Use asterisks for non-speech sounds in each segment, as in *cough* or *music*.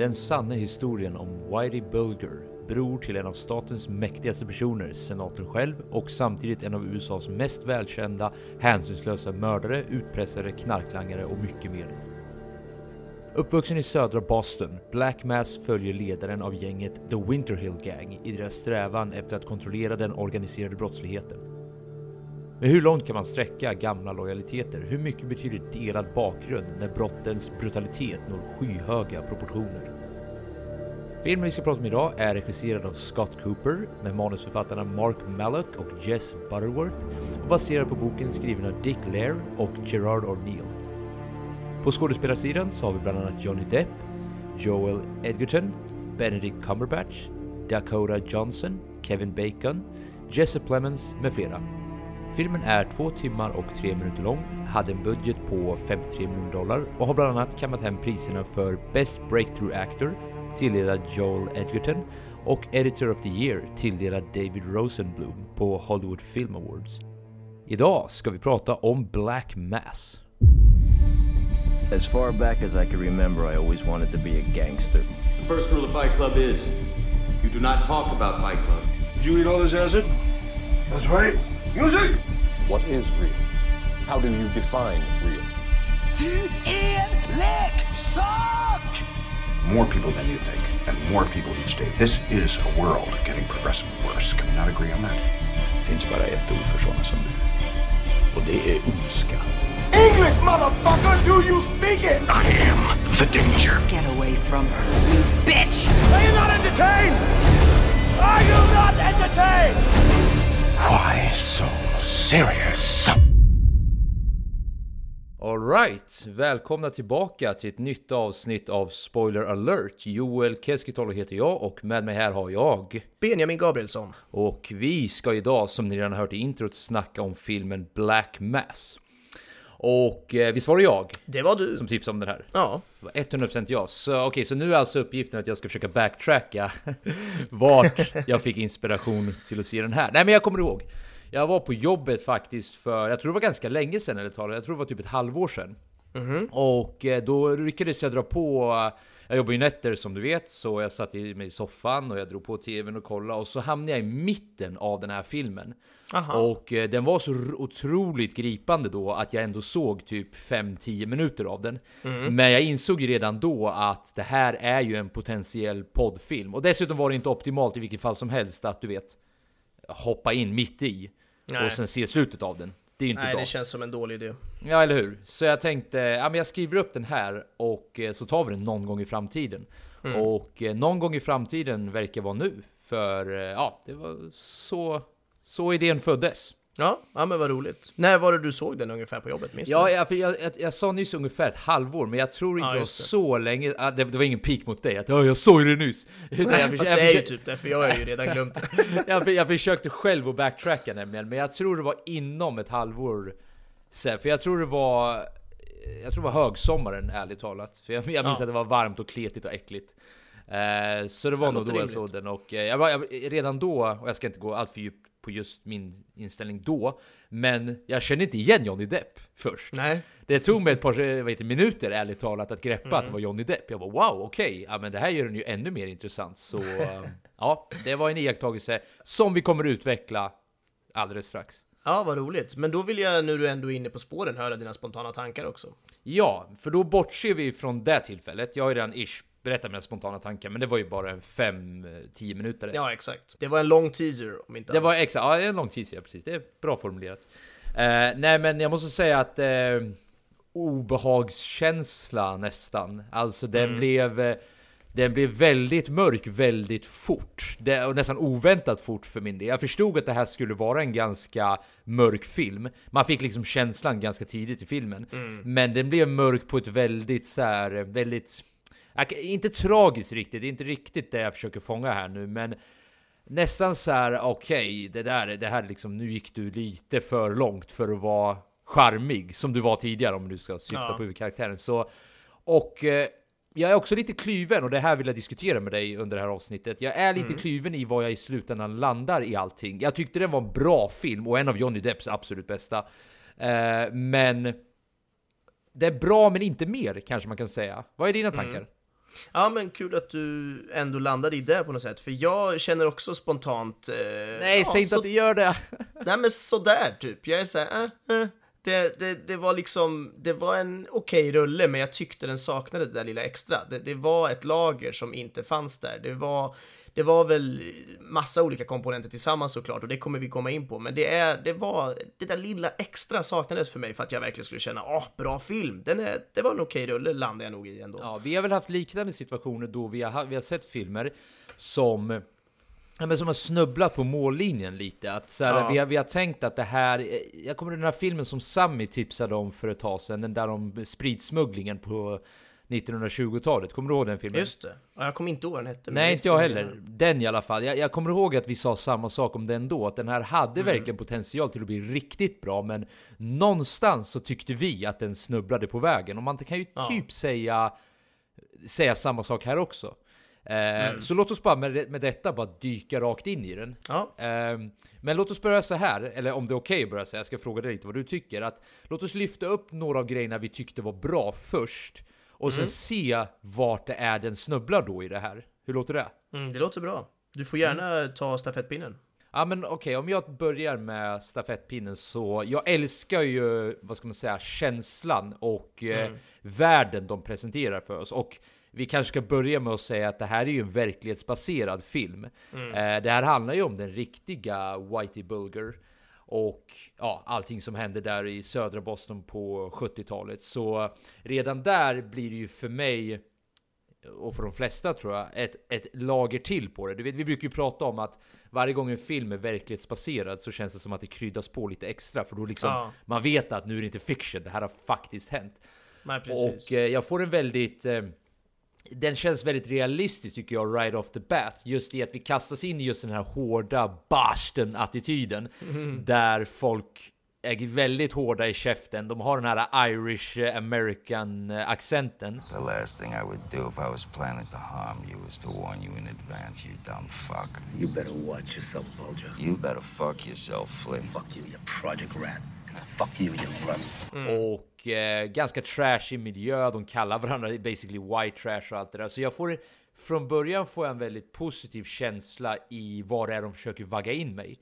Den sanna historien om Whitey Bulger, bror till en av statens mäktigaste personer, senatorn själv och samtidigt en av USAs mest välkända hänsynslösa mördare, utpressare, knarklangare och mycket mer. Uppvuxen i södra Boston, Black Mass följer ledaren av gänget The Winterhill Gang i deras strävan efter att kontrollera den organiserade brottsligheten. Men hur långt kan man sträcka gamla lojaliteter? Hur mycket betyder delad bakgrund när brottens brutalitet når skyhöga proportioner? Filmen vi ska prata om idag är regisserad av Scott Cooper med manusförfattarna Mark Mallock och Jess Butterworth och baserad på boken skriven av Dick Lair och Gerard O'Neill. På skådespelarsidan så har vi bland annat Johnny Depp, Joel Edgerton, Benedict Cumberbatch, Dakota Johnson, Kevin Bacon, Jesse Plemons med flera. Filmen är två timmar och tre minuter lång, hade en budget på 53 miljoner dollar och har bland annat kammat hem priserna för Best Breakthrough Actor tilldelad Joel Edgerton och Editor of the Year tilldelad David Rosenblum på Hollywood Film Awards. Idag ska vi prata om Black Mass. As far back as I can remember, I always wanted to be a gangster. The first rule of Fight Club is you do not talk about Fight Club. Did you eat all this acid? That's right. Music! What is real? How do you define real? Du är leksak! More people than you think, and more people each day. This is a world getting progressively worse. Can we not agree on that? Det finns bara ett ord för sådana som du. Och det är ondska. English, motherfucker! Do you speak it? I am the danger. Get away from her, you bitch! Are you not entertained? Are you not entertained? Why so serious? Alright, välkomna tillbaka till ett nytt avsnitt av Spoiler alert. Joel Keskitalo heter jag och med mig här har jag. Benjamin Gabrielsson. Och vi ska idag, som ni redan har hört i introt, snacka om filmen Black Mass. Och eh, visst var det jag Det var du. som tipsade om den här? Ja. Det var 100% jag. Så okej, så nu är alltså uppgiften att jag ska försöka backtracka *laughs* vart jag fick inspiration till att se den här. Nej men jag kommer ihåg. Jag var på jobbet faktiskt för, jag tror det var ganska länge sedan eller talet, jag tror det var typ ett halvår sedan. Och eh, då lyckades jag dra på, jag jobbar ju nätter som du vet, så jag satt i mig i soffan och jag drog på tvn och kollade och så hamnade jag i mitten av den här filmen. Aha. Och eh, den var så otroligt gripande då att jag ändå såg typ 5-10 minuter av den. Men jag insåg ju redan då att det här är ju en potentiell poddfilm. Och dessutom var det inte optimalt i vilket fall som helst att du vet hoppa in mitt i Nej. och sen se slutet av den. Det är inte Nej, bra. det känns som en dålig idé. Ja, eller hur? Så jag tänkte, ja men jag skriver upp den här och eh, så tar vi den någon gång i framtiden. Mm. Och eh, någon gång i framtiden verkar vara nu. För eh, ja, det var så, så idén föddes. Ja, ja men vad roligt. När var det du såg den ungefär på jobbet? Minns Ja, jag, jag, jag, jag sa nyss ungefär ett halvår, men jag tror inte Ja, det var så länge. ah, Det, det var ingen pik mot dig, att ja, jag såg det nyss. *laughs* Utan jag, Fast det är ju typ det, för jag har ju redan glömt det. *laughs* jag, jag försökte själv att backtracka nämligen, men jag tror det var inom ett halvår sen. För jag tror det var jag tror det var högsommaren ärligt talat. För jag, jag minns Ja. att det var varmt och kletigt och äckligt. Eh, så det var Det nog då låter jag rimligt. såg den och eh, jag var, redan då, och jag ska inte gå allt för djupt på just min inställning då, men jag kände inte igen Johnny Depp först. Nej. Det tog mig ett par eh, heter, minuter ärligt talat att greppa Mm. att det var Johnny Depp. Jag bara wow, okej, ja, men det här gör den ju ännu mer intressant. Så eh, ja, det var en iakttagelse som vi kommer utveckla alldeles strax. Ja, vad roligt. Men då vill jag, nu du ändå är inne på spåren, höra dina spontana tankar också. Ja, för då bortser vi från det tillfället. Jag har ju redan ish berättat mina spontana tankar, men det var ju bara en 5-10 minuter. Ja, exakt. Det var en lång teaser, om inte Det var annat. exakt, ja, en lång tid sedan, precis. Det är bra formulerat. Eh, nej, men jag måste säga att eh, obehagskänsla nästan. Alltså den blev eh, den blev väldigt mörk väldigt fort. Det, och nästan oväntat fort för min del. Jag förstod att det här skulle vara en ganska mörk film. Man fick liksom känslan ganska tidigt i filmen. Men den blev mörk på ett väldigt så här, väldigt... Inte tragiskt riktigt, det är inte riktigt det jag försöker fånga här nu, men nästan så här, okej, det där, det här liksom, nu gick du lite för långt för att vara charmig, som du var tidigare om du ska syfta Ja. på huvudkaraktären. Så, och eh, jag är också lite kluven, och det här vill jag diskutera med dig under det här avsnittet. Jag är lite kluven i vad jag i slutändan landar i allting. Jag tyckte den var en bra film, och en av Johnny Depps absolut bästa. Eh, men det är bra, men inte mer, kanske man kan säga. Vad är dina tankar? Ja, men kul att du ändå landade i det på något sätt, för jag känner också spontant... Eh, Nej, ja, säg inte så, att du gör det! *laughs* Nej, men sådär typ. Jag är såhär, äh, äh. Det, det, det var liksom, det var en okej okay rulle, men jag tyckte den saknade det där lilla extra. Det, det var ett lager som inte fanns där. Det var, det var väl massa olika komponenter tillsammans såklart och det kommer vi komma in på. Men det, är, det var det där lilla extra saknades för mig för att jag verkligen skulle känna åh, bra film. Den är, det var en okej rulle landade jag nog i ändå. Ja, vi har väl haft liknande situationer då vi har, vi har sett filmer som Ja, men som har snubblat på mållinjen lite. Att så här, Ja. vi, har, vi har tänkt att det här... Jag kommer ihåg den här filmen som Sammy tipsade om för ett tag sedan. Den där om spritsmugglingen på 1920-talet. Kommer du ihåg den filmen? Just det. Ja, jag kommer inte ihåg vad den hette. Nej, inte jag heller. Den i alla fall. Jag, jag kommer ihåg att vi sa samma sak om den då. Att den här hade Mm. verkligen potential till att bli riktigt bra. Men någonstans så tyckte vi att den snubblade på vägen. Och man kan ju Ja. typ säga, säga samma sak här också. Eh, Mm. Så låt oss bara med, med detta bara dyka rakt in i den. Ja. Eh, men låt oss börja så här, eller om det är okej att börja så här, jag ska fråga dig lite vad du tycker. Att, låt oss lyfta upp några av grejerna vi tyckte var bra först. Och sen Mm. se vart det är den snubblar då i det här. Hur låter det? Mm, det låter bra. Du får gärna ta stafettpinnen. Ja men okej, om jag börjar med stafettpinnen så jag älskar ju, vad ska man säga, känslan och eh, världen de presenterar för oss. Och vi kanske ska börja med att säga att det här är ju en verklighetsbaserad film. Eh, det här handlar ju om den riktiga Whitey Bulger. Och ja, allting som hände där i södra Boston på 70-talet. Så redan där blir det ju för mig och för de flesta tror jag, ett, ett lager till på det. Du vet, vi brukar ju prata om att varje gång en film är verklighetsbaserad så känns det som att det kryddas på lite extra. För då liksom, Ja. man vet att nu är det inte fiction, det här har faktiskt hänt. Nej. Och eh, jag får en väldigt... Eh, den känns väldigt realistisk tycker jag, right off the bat. Just i att vi kastas in i just den här hårda Boston-attityden. Där folk är väldigt hårda i käften. De har den här Irish eh, American eh, accenten. The last thing I would do if I was planning to harm you is to warn you in advance, you dumb fuck. You better watch yourself, Bulger. You better fuck yourself, Flynn. Fuck you, you project rat. Fuck you, you run. Och eh, ganska trashig miljö. De kallar varandra basically white trash och allt det där. Så jag får från början får jag en väldigt positiv känsla i vad det är de försöker vagga in mig.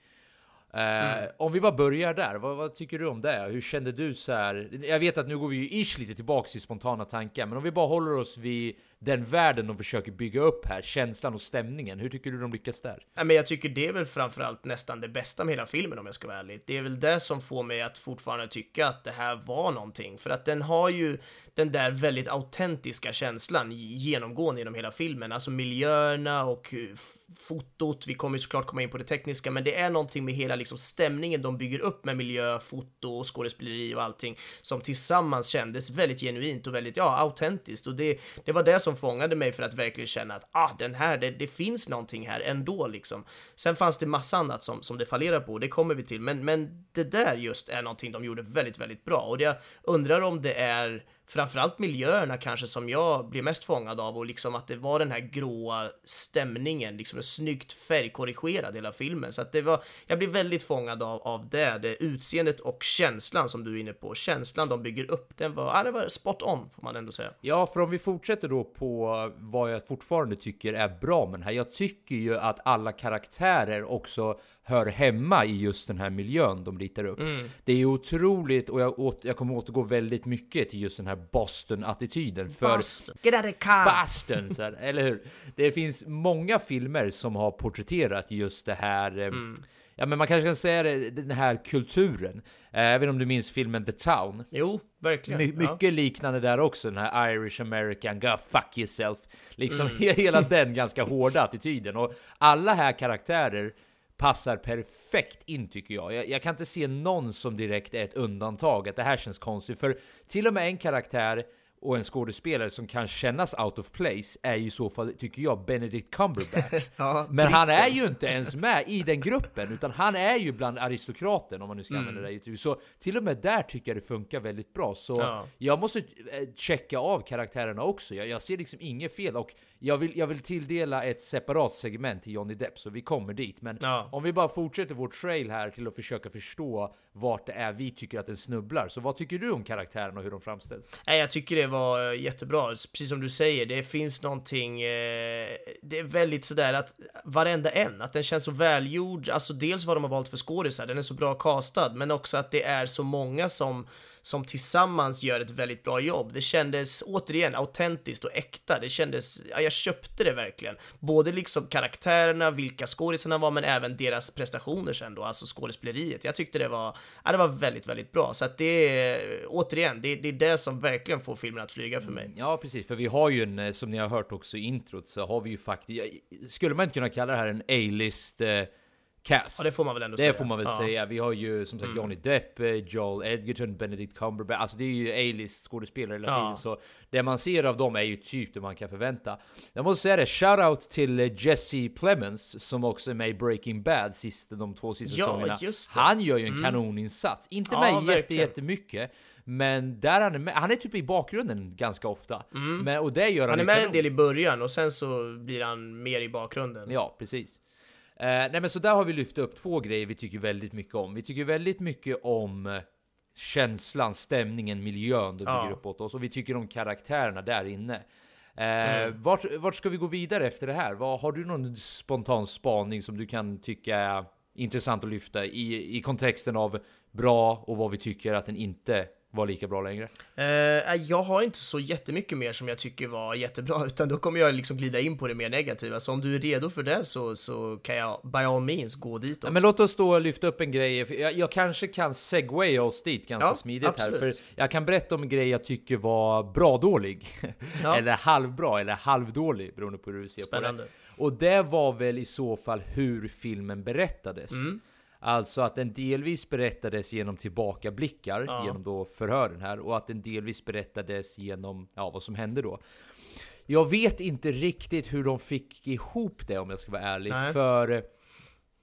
Eh, Om vi bara börjar där, vad, vad tycker du om det? Hur kände du så här? Jag vet att nu går vi ju ish lite tillbaks till spontana tankar, men om vi bara håller oss vid den världen de försöker bygga upp här, känslan och stämningen. Hur tycker du de lyckas där? Ja, men jag tycker det är väl framförallt nästan det bästa med hela filmen om jag ska vara ärlig. Det är väl det som får mig att fortfarande tycka att det här var någonting. För att den har ju den där väldigt autentiska känslan genomgående genom hela filmen. Alltså miljöerna och eh, fotot. Vi kommer ju såklart komma in på det tekniska, men det är någonting med hela liksom stämningen de bygger upp med miljö, foto, och skådespeleri och allting som tillsammans kändes väldigt genuint och väldigt, ja, autentiskt. Och det, det var det som som fångade mig för att verkligen känna att, ah, den här, det, det finns någonting här ändå liksom. Sen fanns det massa annat som, som det fallerar på, det kommer vi till, men, men det där just är någonting de gjorde väldigt, väldigt bra. Och jag undrar om det är framförallt miljöerna kanske som jag blir mest fångad av och liksom att det var den här gråa stämningen, liksom en snyggt färgkorrigerad hela filmen. Så att det var, jag blir väldigt fångad av, av det, det utseendet och känslan som du är inne på. Känslan de bygger upp, den var, ja, det var spot on får man ändå säga. Ja, för om vi fortsätter då på vad jag fortfarande tycker är bra med den här. Jag tycker ju att alla karaktärer också hör hemma i just den här miljön de ritar upp. Det är otroligt och jag, åt, jag kommer återgå väldigt mycket till just den här Boston-attityden. För Boston. Get out of car! Boston, så här, eller hur? Det finns många filmer som har porträtterat just det här eh, Ja men man kanske kan säga det, den här kulturen. Eh, inte om du minns filmen The Town? Jo, verkligen. My, ja. mycket liknande där också, den här Irish American, go fuck yourself. Liksom *laughs* hela den ganska hårda attityden. Och alla här karaktärer passar perfekt in tycker jag. jag. Jag kan inte se någon som direkt är ett undantag, att det här känns konstigt. För till och med en karaktär och en skådespelare som kan kännas out of place är ju i så fall, tycker jag, Benedict Cumberbatch. *laughs* Ja, Men han är ju inte ens med i den gruppen, utan han är ju bland aristokraten om man nu ska använda det uttrycket. Så till och med där tycker jag det funkar väldigt bra. Så Ja. jag måste eh, checka av karaktärerna också. Jag, jag ser liksom inget fel och jag vill, jag vill tilldela ett separat segment till Johnny Depp, så vi kommer dit. Men Ja. om vi bara fortsätter vår trail här till att försöka förstå vart det är vi tycker att den snubblar. Så vad tycker du om karaktärerna och hur de framställs? Nej, jag tycker det var eh, jättebra. Precis som du säger, det finns någonting, eh, det är väldigt sådär att varenda en, att den känns så välgjord, alltså dels vad de har valt för skådisar, den är så bra castad, men också att det är så många som som tillsammans gör ett väldigt bra jobb. Det kändes återigen autentiskt och äkta. Det kändes, ja, jag köpte det verkligen. Både liksom karaktärerna, vilka skådisarna var, men även deras prestationer sen då, alltså skådespeleriet. Jag tyckte det var, ja, det var väldigt, väldigt bra. Så att det är, återigen, det, det är det som verkligen får filmen att flyga för mig. Mm, ja, precis, för vi har ju en, eh, som ni har hört också i introt, så har vi ju faktiskt, skulle man inte kunna kalla det här en A-list eh, cast. Ja, det får man väl ändå det säga. får man väl ja. säga. Vi har ju som sagt Mm. Johnny Depp, eh, Joel Edgerton, Benedict Cumberbatch. Alltså det är ju A-list skådespelare hela Ja. tiden. Så det man ser av dem är ju typ det man kan förvänta. Jag måste säga det, shoutout till eh, Jesse Plemons som också är med i Breaking Bad sist, de två sista Ja, säsongerna. det. Han gör ju en Mm. kanoninsats. Inte Ja, med jätte, jättemycket. Men där han är med, han är typ i bakgrunden ganska ofta. Mm. Men, och det gör han, Han är med kanon. en del i början och sen så blir han mer i bakgrunden. Ja, precis. Eh, nej men så där har vi lyft upp två grejer vi tycker väldigt mycket om. Vi tycker väldigt mycket om eh, känslan, stämningen, miljön det Ja. bygger upp åt oss. Och vi tycker om karaktärerna där inne. Eh, Mm. vart, vart ska vi gå vidare efter det här? Vad, har du någon spontan spaning som du kan tycka är intressant att lyfta i, i kontexten av bra och vad vi tycker att den inte var lika bra längre? Eh, jag har inte så jättemycket mer som jag tycker var jättebra, *laughs* utan då kommer jag liksom glida in på det mer negativa. Så om du är redo för det så, så kan jag by all means gå dit. Ja, men låt oss då lyfta upp en grej. Jag, jag kanske kan segwaya oss dit ganska Ja, smidigt absolut. här. För jag kan berätta om en grej jag tycker var bra dålig. *laughs* Ja. eller halvbra eller halvdålig beroende på hur du ser Spännande. på det. Och det var väl i så fall hur filmen berättades. Mm. Alltså att den delvis berättades genom tillbakablickar, Ja. genom då förhören här, och att den delvis berättades genom ja, vad som hände då. Jag vet inte riktigt hur de fick ihop det om jag ska vara ärlig, Nej. för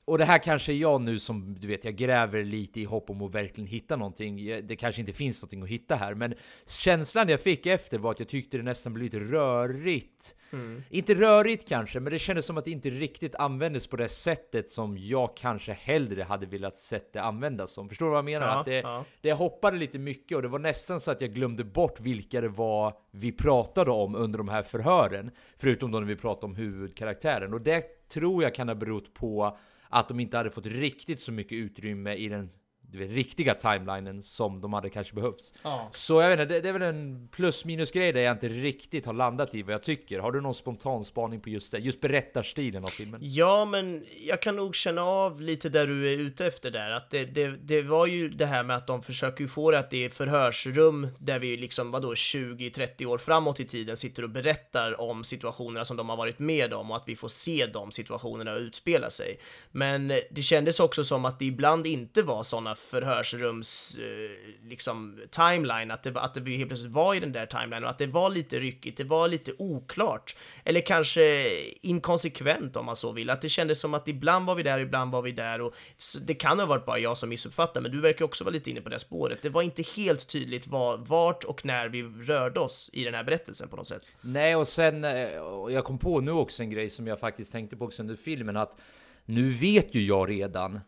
och det här kanske är jag nu som du vet, jag gräver lite i hopp om att verkligen hitta någonting. Det kanske inte finns någonting att hitta här, men känslan jag fick efter var att jag tyckte det nästan blev lite rörigt. Mm. Inte rörigt kanske, men det kändes som att det inte riktigt användes på det sättet som jag kanske hellre hade velat sett det användas som. Förstår du vad jag menar? Ja, att det, ja. det hoppade lite mycket och det var nästan så att jag glömde bort vilka det var vi pratade om under de här förhören. Förutom då när vi pratade om huvudkaraktären. Och det tror jag kan ha berott på att de inte hade fått riktigt så mycket utrymme i den du vet, riktiga timelinen som de hade kanske behövts. Ja. Så jag vet inte, det, det är väl en plus minus grej där jag inte riktigt har landat i vad jag tycker. Har du någon spontan spaning på just det? Just berättarstilen av filmen? Ja, men jag kan nog känna av lite där du är ute efter där, att det, det, det var ju det här med att de försöker ju få det att det är förhörsrum där vi liksom, vadå, 20-30 år framåt i tiden sitter och berättar om situationerna som de har varit med om och att vi får se de situationerna utspela sig. Men det kändes också som att det ibland inte var sådana förhörsrums, eh, liksom, timeline, att det, var- att det helt plötsligt var i den där timeline och att det var lite ryckigt, det var lite oklart, eller kanske inkonsekvent om man så vill, att det kändes som att ibland var vi där, ibland var vi där och det kan ha varit bara jag som missuppfattade, men du verkar också vara lite inne på det spåret. Det var inte helt tydligt var, vart och när vi rörde oss i den här berättelsen på något sätt. Nej, och sen, eh, och jag kom på nu också en grej som jag faktiskt tänkte på också under filmen, att nu vet ju jag redan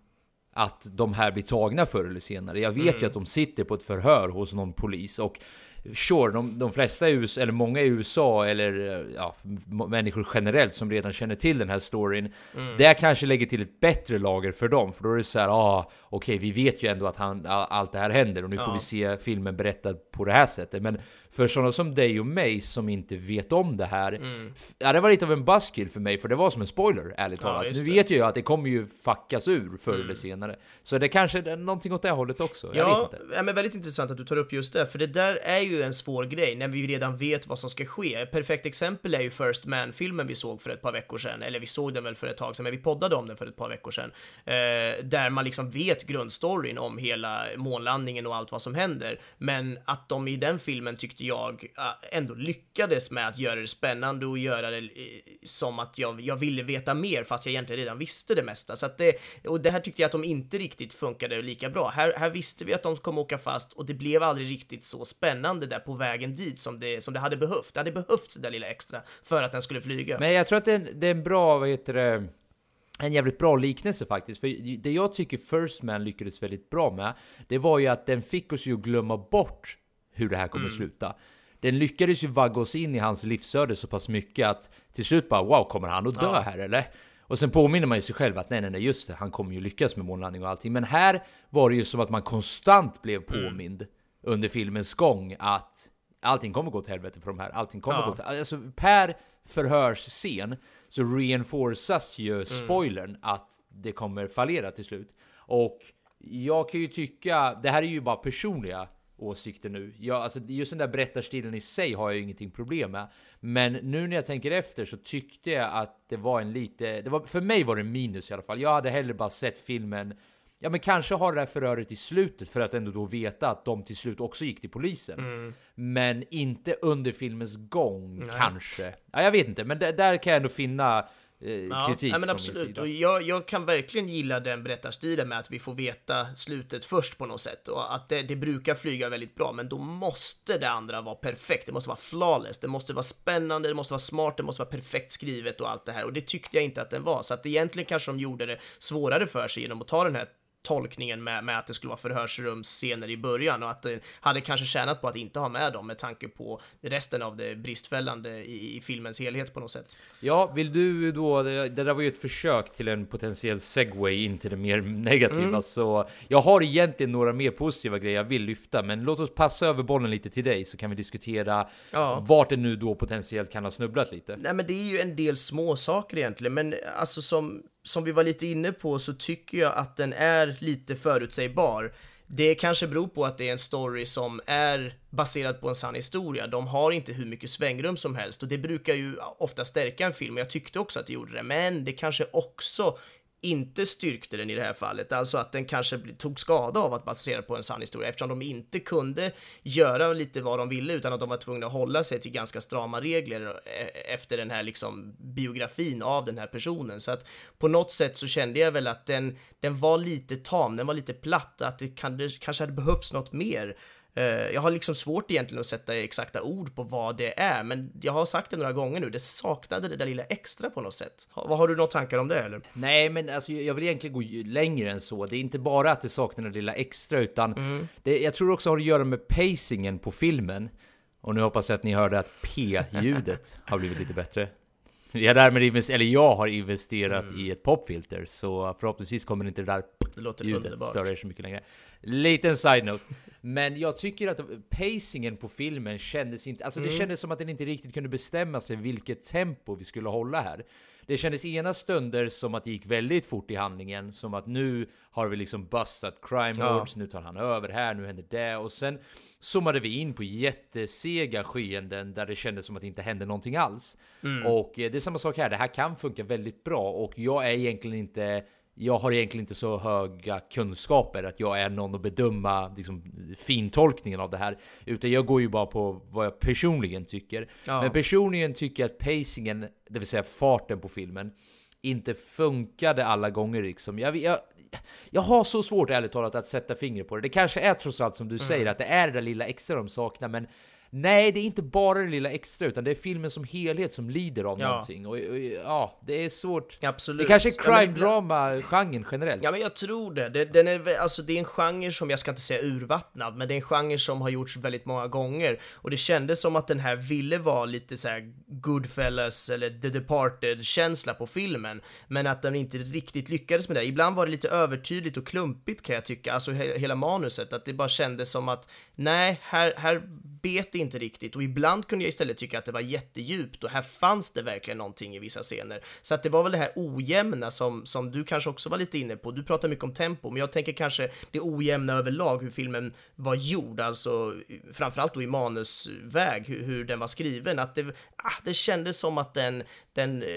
att de här blir tagna förr eller senare. Jag vet ju att de sitter på ett förhör hos någon polis och Sure, de, de flesta i USA, eller många i USA, eller ja, människor generellt som redan känner till den här storyn, det kanske lägger till ett bättre lager för dem, för då är det så här, ah, okej, vi vet ju ändå att han, allt det här händer och nu får Ja. vi se filmen berättad på det här sättet. Men för sådana som dig och mig som inte vet om det här, Mm. ja, det var lite av en buzzkill för mig, för det var som en spoiler, ärligt Ja, talat. Nu vet jag ju att det kommer ju fuckas ur förr Mm. eller senare. Så det kanske är någonting åt det hållet också, Ja, ja, men väldigt intressant att du tar upp just det, för det där är ju en svår grej när vi redan vet vad som ska ske. Ett perfekt exempel är ju First Man-filmen vi såg för ett par veckor sedan, eller vi såg den väl för ett tag sedan, men vi poddade om den för ett par veckor sedan, eh, där man liksom vet grundstoryn om hela månlandningen och allt vad som händer, men att de i den filmen tyckte jag eh, ändå lyckades med att göra det spännande och göra det eh, som att jag, jag ville veta mer fast jag egentligen redan visste det mesta. Så att det, och det här tyckte jag att de inte riktigt funkade lika bra. Här, här visste vi att de kommer åka fast och det blev aldrig riktigt så spännande där på vägen dit som det, som det hade behövt. Det hade behövts det där lilla extra för att den skulle flyga. Men jag tror att det är det är en bra, vad heter det, en jävligt bra liknelse faktiskt. För det jag tycker First Man lyckades väldigt bra med, det var ju att den fick oss ju att glömma bort hur det här kommer sluta. Det den lyckades ju vagga oss in i hans livsöde så pass mycket att till slut bara wow, kommer han att dö Ja. här eller? Och sen påminner man ju sig själv att nej, nej, nej, just det, han kommer ju lyckas med månlandning och allting. Men här var det ju som att man konstant blev påmind under filmens gång att allting kommer gå till helvete för de här. Allting kommer Ja. gå till... Alltså per förhörsscen så reinforcas ju spoilern att det kommer fallera till slut. Och jag kan ju tycka, det här är ju bara personliga åsikter nu. Jag, alltså, just den där berättarstilen i sig har jag ju ingenting problem med. Men nu när jag tänker efter så tyckte jag att det var en lite, det var, för mig var det minus i alla fall. Jag hade hellre bara sett filmen Ja men kanske ha det här förhöret i slutet för att ändå då veta att de till slut också gick till polisen. Men inte under filmens gång kanske. Ja, jag vet inte, men där- kan jag ändå finna eh, Ja, kritik nej, men absolut. Och jag, jag kan verkligen gilla den berättarstilen med att vi får veta slutet först på något sätt och att det, det brukar flyga väldigt bra, men då måste det andra vara perfekt. Det måste vara flawless, det måste vara spännande, det måste vara smart, det måste vara perfekt skrivet och allt det här. Och det tyckte jag inte att den var, så att egentligen kanske de gjorde det svårare för sig genom att ta den här tolkningen med, med att det skulle vara förhörsrumsscener i början och att det hade kanske tjänat på att inte ha med dem med tanke på resten av det bristfällande i, i filmens helhet på något sätt. Ja, vill du då, det det där var ju ett försök till en potentiell segway in till det mer negativa, Mm. så jag har egentligen några mer positiva grejer jag vill lyfta, men låt oss passa över bollen lite till dig så kan vi diskutera Ja. vart det nu då potentiellt kan ha snubblat lite. Nej, men det är ju en del små saker egentligen, men alltså som, som vi var lite inne på så tycker jag att den är lite förutsägbar. Det kanske beror på att det är en story som är baserad på en sann historia. De har inte hur mycket svängrum som helst och det brukar ju ofta stärka en film och jag tyckte också att det gjorde det. Men det kanske också inte styrkte den i det här fallet, alltså att den kanske tog skada av att basera på en sann historia eftersom de inte kunde göra lite vad de ville utan att de var tvungna att hålla sig till ganska strama regler eh, efter den här liksom biografin av den här personen. Så att på något sätt så kände jag väl att den, den var lite tam, den var lite platt, att det, kan, det kanske hade behövts något mer. Eh, Jag har liksom svårt egentligen att sätta exakta ord på vad det är, men jag har sagt det några gånger nu, det saknade det där lilla extra på något sätt. Vad har du några tankar om det eller? Nej, men alltså, jag vill egentligen gå längre än så. Det är inte bara att det saknar det lilla extra, utan Mm. det, jag tror också har att göra med pacingen på filmen. Och nu hoppas jag att ni hörde att P-ljudet har blivit lite bättre. *laughs* Jag, därmed invest- eller jag har investerat i ett popfilter, så förhoppningsvis kommer inte det där Det låter ljudet underbart. störa er så mycket längre. Liten side-note. Men jag tycker att pacingen på filmen kändes inte... Alltså det kändes som att den inte riktigt kunde bestämma sig vilket tempo vi skulle hålla här. Det kändes ena stunder som att det gick väldigt fort i handlingen, som att nu har vi liksom bustat crime Ja. lords, nu tar han över här, nu händer det och sen zoomade vi in på jättesega skeenden där det kändes som att det inte hände någonting alls. Och eh, det är samma sak här, det här kan funka väldigt bra och jag är egentligen inte jag har egentligen inte så höga kunskaper att jag är någon att bedöma liksom, fintolkningen av det här. Utan jag går ju bara på vad jag personligen tycker. Ja. Men personligen tycker jag att pacingen, det vill säga farten på filmen, inte funkade alla gånger liksom. Jag, jag, jag har så svårt ärligt talat att sätta fingret på det. Det kanske är trots allt som du säger, att det är det där lilla extra de saknar, men Nej, det är inte bara det lilla extra, utan det är filmen som helhet som lider av Ja. någonting. Och, och, ja, det är svårt. Absolut. Det kanske är crime-drama-genren generellt. Ja men jag tror det. det. Den är, alltså, det är en genre som, jag ska inte säga urvattnad, men det är en genre som har gjorts väldigt många gånger. Och det kändes som att den här ville vara lite så här Goodfellas eller The Departed-känsla på filmen, men att den inte riktigt lyckades med det. Ibland var det lite övertydligt och klumpigt kan jag tycka, alltså he hela manuset, att det bara kändes som att nej, här, här bet det inte riktigt och ibland kunde jag istället tycka att det var jättedjupt och här fanns det verkligen någonting i vissa scener. Så att det var väl det här ojämna som, som du kanske också var lite inne på. Du pratar mycket om tempo, men jag tänker kanske det ojämna överlag, hur filmen var gjord, alltså framförallt då i manusväg, hur, hur den var skriven, att det, ah, det kändes som att den, den eh,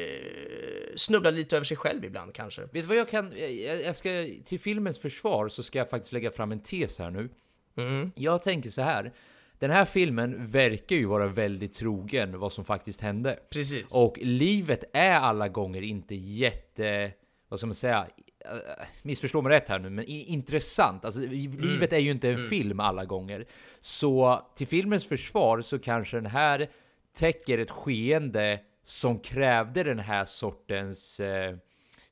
snubblade lite över sig själv ibland kanske. Vet du vad jag kan... Jag, jag ska, till filmens försvar så ska jag faktiskt lägga fram en tes här nu. Mm. Jag tänker så här. Den här filmen verkar ju vara väldigt trogen vad som faktiskt hände. Precis. Och livet är alla gånger inte jätte... Vad ska man säga? Eh, Missförstå mig rätt här nu, men intressant. Alltså, i- livet är ju inte en film alla gånger. Så till filmens försvar så kanske den här täcker ett skeende som krävde den här sortens eh,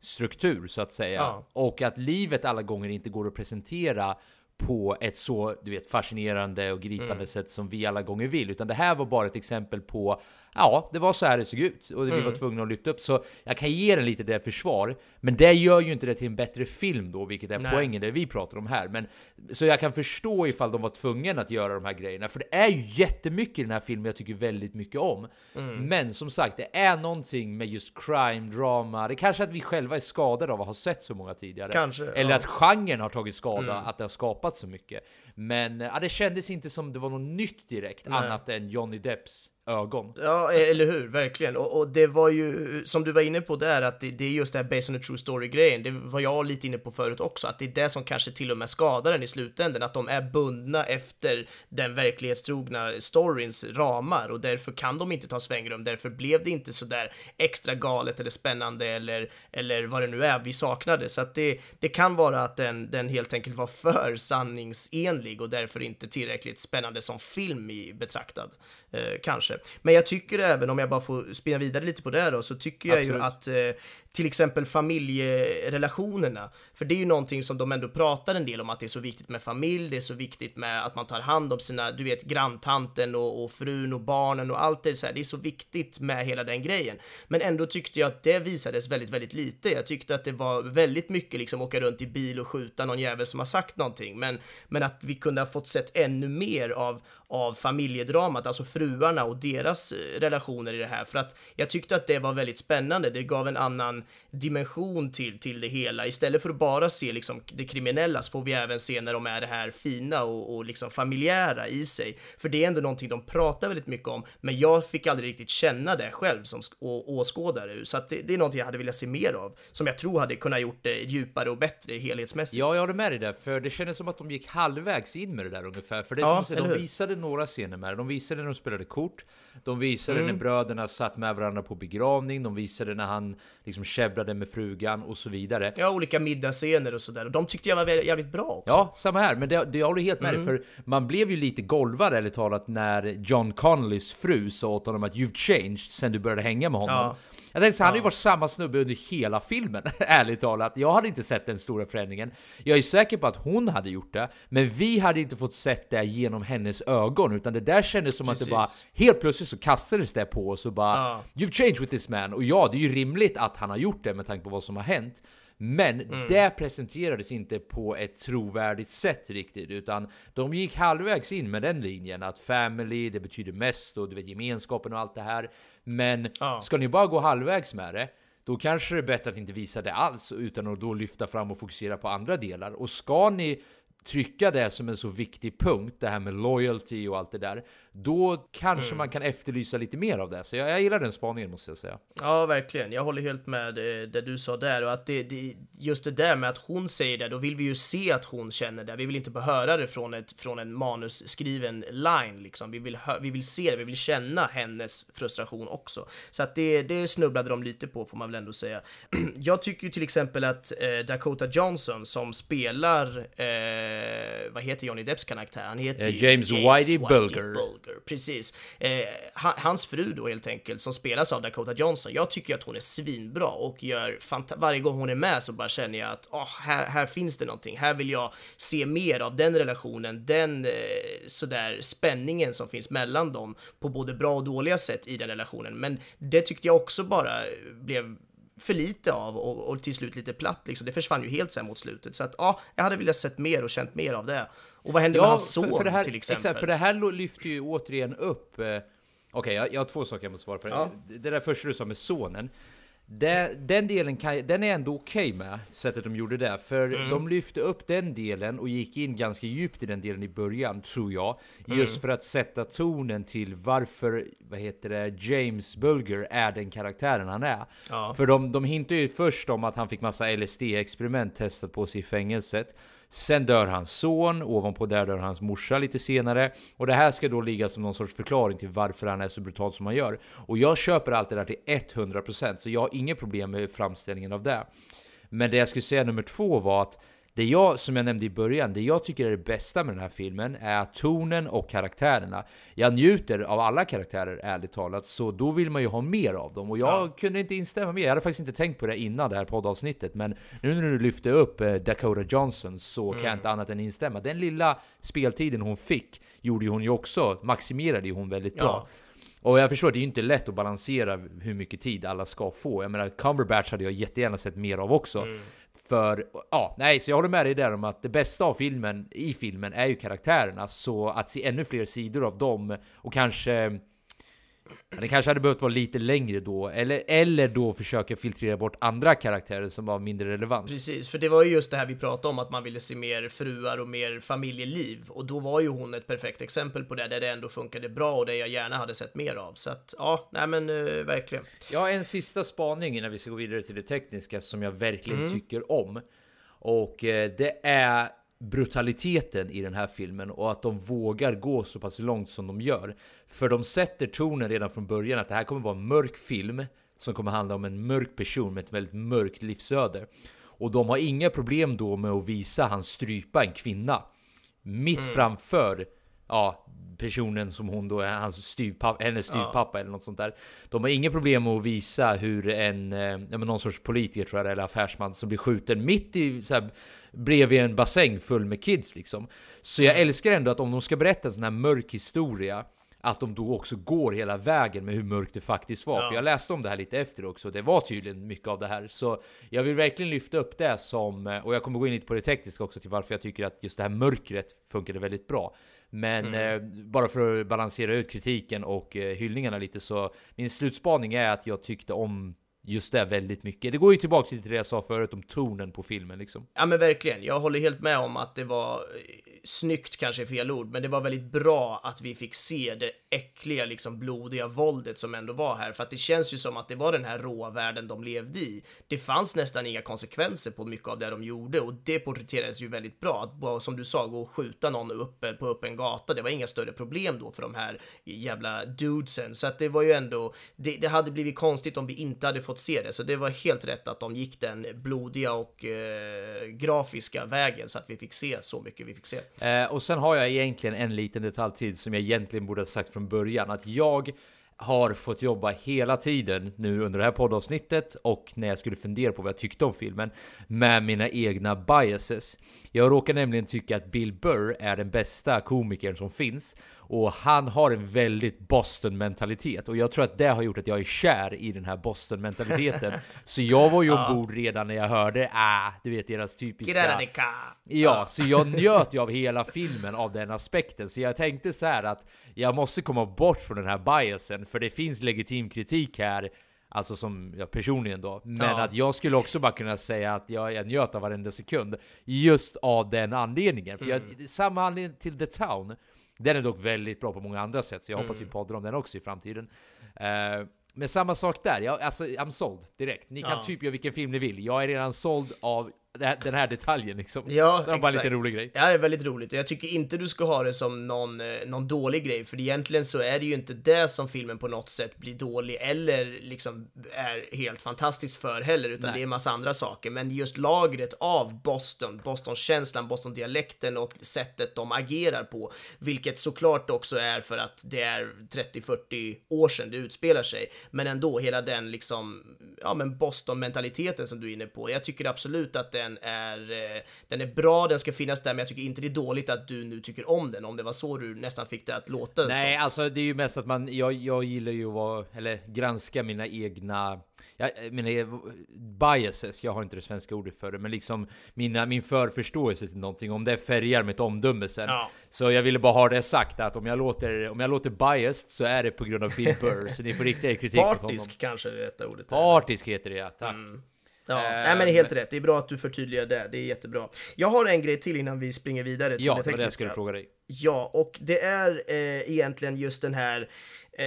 struktur så att säga. Ja. Och att livet alla gånger inte går att presentera på ett så du vet, fascinerande och gripande Mm. sätt som vi alla gånger vill. Utan det här var bara ett exempel på Ja, det var så här det såg ut och vi var Mm. tvungna att lyfta upp. Så jag kan ge den lite det försvar. Men det gör ju inte det till en bättre film då, vilket är Nej. poängen det vi pratar om här. Men, så jag kan förstå ifall de var tvungna att göra de här grejerna. För det är ju jättemycket i den här filmen jag tycker väldigt mycket om. Mm. Men som sagt, det är någonting med just crime, drama. Det är kanske att vi själva är skadade av att ha sett så många tidigare. Kanske, Eller ja. att genren har tagit skada, Mm. att det har skapat så mycket. Men ja, det kändes inte som det var något nytt direkt, Nej. annat än Johnny Depps ögon. Ja, e- eller hur? Verkligen. Och, och det var ju, som du var inne på där, att det, det är just det här based on a true story-grejen. Det var jag lite inne på förut också, att det är det som kanske till och med skadar den i slutändan, att de är bundna efter den verklighetstrogna storyns ramar och därför kan de inte ta svängrum. Därför blev det inte så där extra galet eller spännande eller, eller vad det nu är vi saknade. Så att det, det kan vara att den, den helt enkelt var för sanningsenlig och därför inte tillräckligt spännande som film i betraktad. Eh, kanske. Men jag tycker även, om jag bara får spinna vidare lite på det då, så tycker jag ju Absolut. att eh, till exempel familjerelationerna, för det är ju någonting som de ändå pratar en del om, att det är så viktigt med familj, det är så viktigt med att man tar hand om sina, du vet, granntanten och, och frun och barnen och allt det så här, det är så viktigt med hela den grejen. Men ändå tyckte jag att det visades väldigt, väldigt lite. Jag tyckte att det var väldigt mycket liksom åka runt i bil och skjuta någon jävel som har sagt någonting, men, men att vi kunde ha fått sett ännu mer av, av familjedramat, alltså fruarna och deras eh, relationer i det här, för att jag tyckte att det var väldigt spännande. Det gav en annan dimension till, till det hela. Istället för att bara se liksom det kriminella så får vi även se när de är det här fina och, och liksom familjära i sig. För det är ändå någonting de pratar väldigt mycket om, men jag fick aldrig riktigt känna det själv som åskådare. Så att det, det är någonting jag hade velat se mer av, som jag tror hade kunnat gjort det djupare och bättre helhetsmässigt. Ja, jag håller med dig där, för det kändes som att de gick halvvägs in med det där ungefär. För det är Ja, som de visade några scener med det. De visade när de spelade kort. De visade Mm. när bröderna satt med varandra på begravning. De visade när han liksom käbblade med frugan och så vidare. Ja, olika middagsscener och sådär. Och de tyckte jag var jävligt bra också. Ja, samma här. Men det, det jag håller helt med Mm. dig, för man blev ju lite golvad ärligt talat när John Connollys fru sa åt honom att you've changed sen du började hänga med honom. Ja. Jag tänkte så, han har ju Ja. varit samma snubbe under hela filmen, *laughs* ärligt talat. Jag hade inte sett den stora förändringen. Jag är säker på att hon hade gjort det, men vi hade inte fått sett det genom hennes ögon, utan det där kändes som att det bara Precis. helt plötsligt så kastades det på oss och bara Ja. You've changed with this man. Och ja, det är ju rimligt att han har gjort det med tanke på vad som har hänt. Men Mm. det presenterades inte på ett trovärdigt sätt riktigt, utan de gick halvvägs in med den linjen att family, det betyder mest och du vet gemenskapen och allt det här. Men Ja. ska ni bara gå halvvägs med det, då kanske det är bättre att inte visa det alls utan att då lyfta fram och fokusera på andra delar. Och ska ni trycka det som en så viktig punkt, det här med loyalty och allt det där, då kanske Mm. man kan efterlysa lite mer av det. Så jag, jag gillar den spaningen måste jag säga. Ja, verkligen. Jag håller helt med eh, det du sa där och att det, det, just det där med att hon säger det, då vill vi ju se att hon känner det. Vi vill inte bara höra det från, ett, från en manusskriven line liksom. Vi vill, hö- vi vill se det, vi vill känna hennes frustration också. Så att det, det snubblade de lite på får man väl ändå säga. *clears throat* Jag tycker ju till exempel att eh, Dakota Johnson som spelar, eh, vad heter Johnny Depps karaktär? Han heter Eh, ju James Whitey Bulger. Bulger, precis. Eh, ha- hans fru då helt enkelt, som spelas av Dakota Johnson, jag tycker att hon är svinbra och gör varje gång hon är med så bara känner jag att åh, här, här finns det någonting, här vill jag se mer av den relationen, den eh, sådär spänningen som finns mellan dem på både bra och dåliga sätt i den relationen. Men det tyckte jag också bara blev för lite av och, och till slut lite platt liksom. Det försvann ju helt sen mot slutet. Så att ja, jag hade velat sett mer och känt mer av det. Och vad hände med hans son det här, till exempel? Exakt, för det här lyfter ju återigen upp... Eh, Okej, jag, jag har två saker jag måste svara på. Ja. Det, det där första du sa med sonen. Det, den delen kan, den är ändå okej med, sättet de gjorde det. För Mm. de lyfte upp den delen och gick in ganska djupt i den delen i början, tror jag. Mm. Just för att sätta tonen till varför, vad heter det, James Bulger är den karaktären han är. Ja. För de, de hintar ju först om att han fick massa LSD-experiment testat på sig i fängelset. Sen dör hans son, ovanpå där dör hans morsa lite senare. Och det här ska då ligga som någon sorts förklaring till varför han är så brutal som han gör. Och jag köper allt det där till 100% så jag har inget problem med framställningen av det. Men det jag skulle säga nummer två var att det jag, som jag nämnde i början, det jag tycker är det bästa med den här filmen är tonen och karaktärerna. Jag njuter av alla karaktärer, ärligt talat, så då vill man ju ha mer av dem. Och jag ja. kunde inte instämma mer. Jag hade faktiskt inte tänkt på det innan det här poddavsnittet, men nu när du lyfte upp eh, Dakota Johnson så mm. kan jag mm. inte annat än instämma. Den lilla speltiden hon fick gjorde hon ju också, maximerade ju hon väldigt ja. bra. Och jag förstår, det är ju inte lätt att balansera hur mycket tid alla ska få. Jag menar, Cumberbatch hade jag jättegärna sett mer av också. Mm. För, ja, nej, så jag håller med dig där om att det bästa av filmen, i filmen, är ju karaktärerna. Så att se ännu fler sidor av dem och kanske det kanske hade behövt vara lite längre då, eller, eller då försöka filtrera bort andra karaktärer som var mindre relevant. Precis, för det var ju just det här vi pratade om, att man ville se mer fruar och mer familjeliv. Och då var ju hon ett perfekt exempel på det, där det ändå funkade bra och det jag gärna hade sett mer av. Så att, ja, nej men uh, verkligen. Ja, en sista spaning innan vi ska gå vidare till det tekniska som jag verkligen mm. tycker om. Och eh, det är brutaliteten i den här filmen och att de vågar gå så pass långt som de gör. För de sätter tonen redan från början att det här kommer vara en mörk film som kommer handla om en mörk person med ett väldigt mörkt livsöde. Och de har inga problem då med att visa han strypa en kvinna mitt mm. framför ja, personen som hon då är hans styvpappa, hennes styvpappa ja. eller något sånt där. De har inga problem med att visa hur en, eh, någon sorts politiker tror jag eller affärsman som blir skjuten mitt i så här, bredvid en bassäng full med kids liksom. Så jag älskar ändå att om de ska berätta en sån här mörk historia att de då också går hela vägen med hur mörkt det faktiskt var. Ja. För jag läste om det här lite efter också. Det var tydligen mycket av det här. Så jag vill verkligen lyfta upp det som, och jag kommer gå in lite på det tekniska också till varför jag tycker att just det här mörkret funkade väldigt bra. Men mm. eh, bara för att balansera ut kritiken och eh, hyllningarna lite så min slutspaning är att jag tyckte om just det väldigt mycket. Det går ju tillbaka till det jag sa förut om tonen på filmen liksom. Ja men verkligen, jag håller helt med om att det var eh, snyggt kanske är fel ord, men det var väldigt bra att vi fick se det äckliga, liksom blodiga våldet som ändå var här, för att det känns ju som att det var den här råa världen de levde i. Det fanns nästan inga konsekvenser på mycket av det de gjorde och det porträtterades ju väldigt bra. Att som du sa, gå och skjuta någon uppe eh, på öppen gata, det var inga större problem då för de här jävla dudesen, så att det var ju ändå, det, det hade blivit konstigt om vi inte hade fått se det, så det var helt rätt att de gick den blodiga och eh, grafiska vägen så att vi fick se så mycket vi fick se. Eh, och sen har jag egentligen en liten detalj till som jag egentligen borde ha sagt från början. Att jag har fått jobba hela tiden nu under det här poddavsnittet och när jag skulle fundera på vad jag tyckte om filmen med mina egna biases. Jag råkar nämligen tycka att Bill Burr är den bästa komikern som finns och han har en väldigt Boston mentalitet och jag tror att det har gjort att jag är kär i den här Boston mentaliteten. *laughs* så jag var ju ombord redan när jag hörde ah, du vet deras typiska. Ja, så jag njöt ju av hela filmen av den aspekten. Så jag tänkte så här att jag måste komma bort från den här biasen för det finns legitim kritik här Alltså som jag personligen då. Men ja. att jag skulle också bara kunna säga att jag, jag njöt av varenda sekund. Just av den anledningen. För jag, mm. samma anledning till The Town. Den är dock väldigt bra på många andra sätt, så jag hoppas vi mm. poddar om den också i framtiden. Uh, men samma sak där, jag, alltså I'm sold direkt. Ni kan ja. typ göra vilken film ni vill. Jag är redan såld av den här detaljen liksom. Ja, det var bara en liten rolig grej. Ja, det är väldigt roligt. Och jag tycker inte du ska ha det som någon, eh, någon dålig grej, för egentligen så är det ju inte det som filmen på något sätt blir dålig eller liksom är helt fantastisk för heller, utan Nej. det är en massa andra saker. Men just lagret av Boston, Boston-känslan, Boston-dialekten och sättet de agerar på, vilket såklart också är för att det är 30-40 år sedan det utspelar sig, men ändå hela den liksom, ja men Boston-mentaliteten som du är inne på. Jag tycker absolut att den den är, eh, den är bra, den ska finnas där, men jag tycker inte det är dåligt att du nu tycker om den, om det var så du nästan fick det att låta. Nej, så. alltså det är ju mest att man, jag, jag gillar ju att vara, eller granska mina egna jag menar, biases, jag har inte det svenska ordet för det, men liksom mina, min förförståelse till någonting, om det färgar mitt omdöme sen. Ja. Så jag ville bara ha det sagt att om jag låter, om jag låter biased så är det på grund av Bill Burr, så ni får rikta er kritik Partisk mot honom. kanske är det rätta ordet. Partisk heter det ja, tack. Mm. Ja, äh, nej, men det är helt rätt. Det är bra att du förtydligar det. Det är jättebra. Jag har en grej till innan vi springer vidare till ja, det tekniska. Ja, det jag skulle fråga dig. Ja, och det är eh, egentligen just den här eh,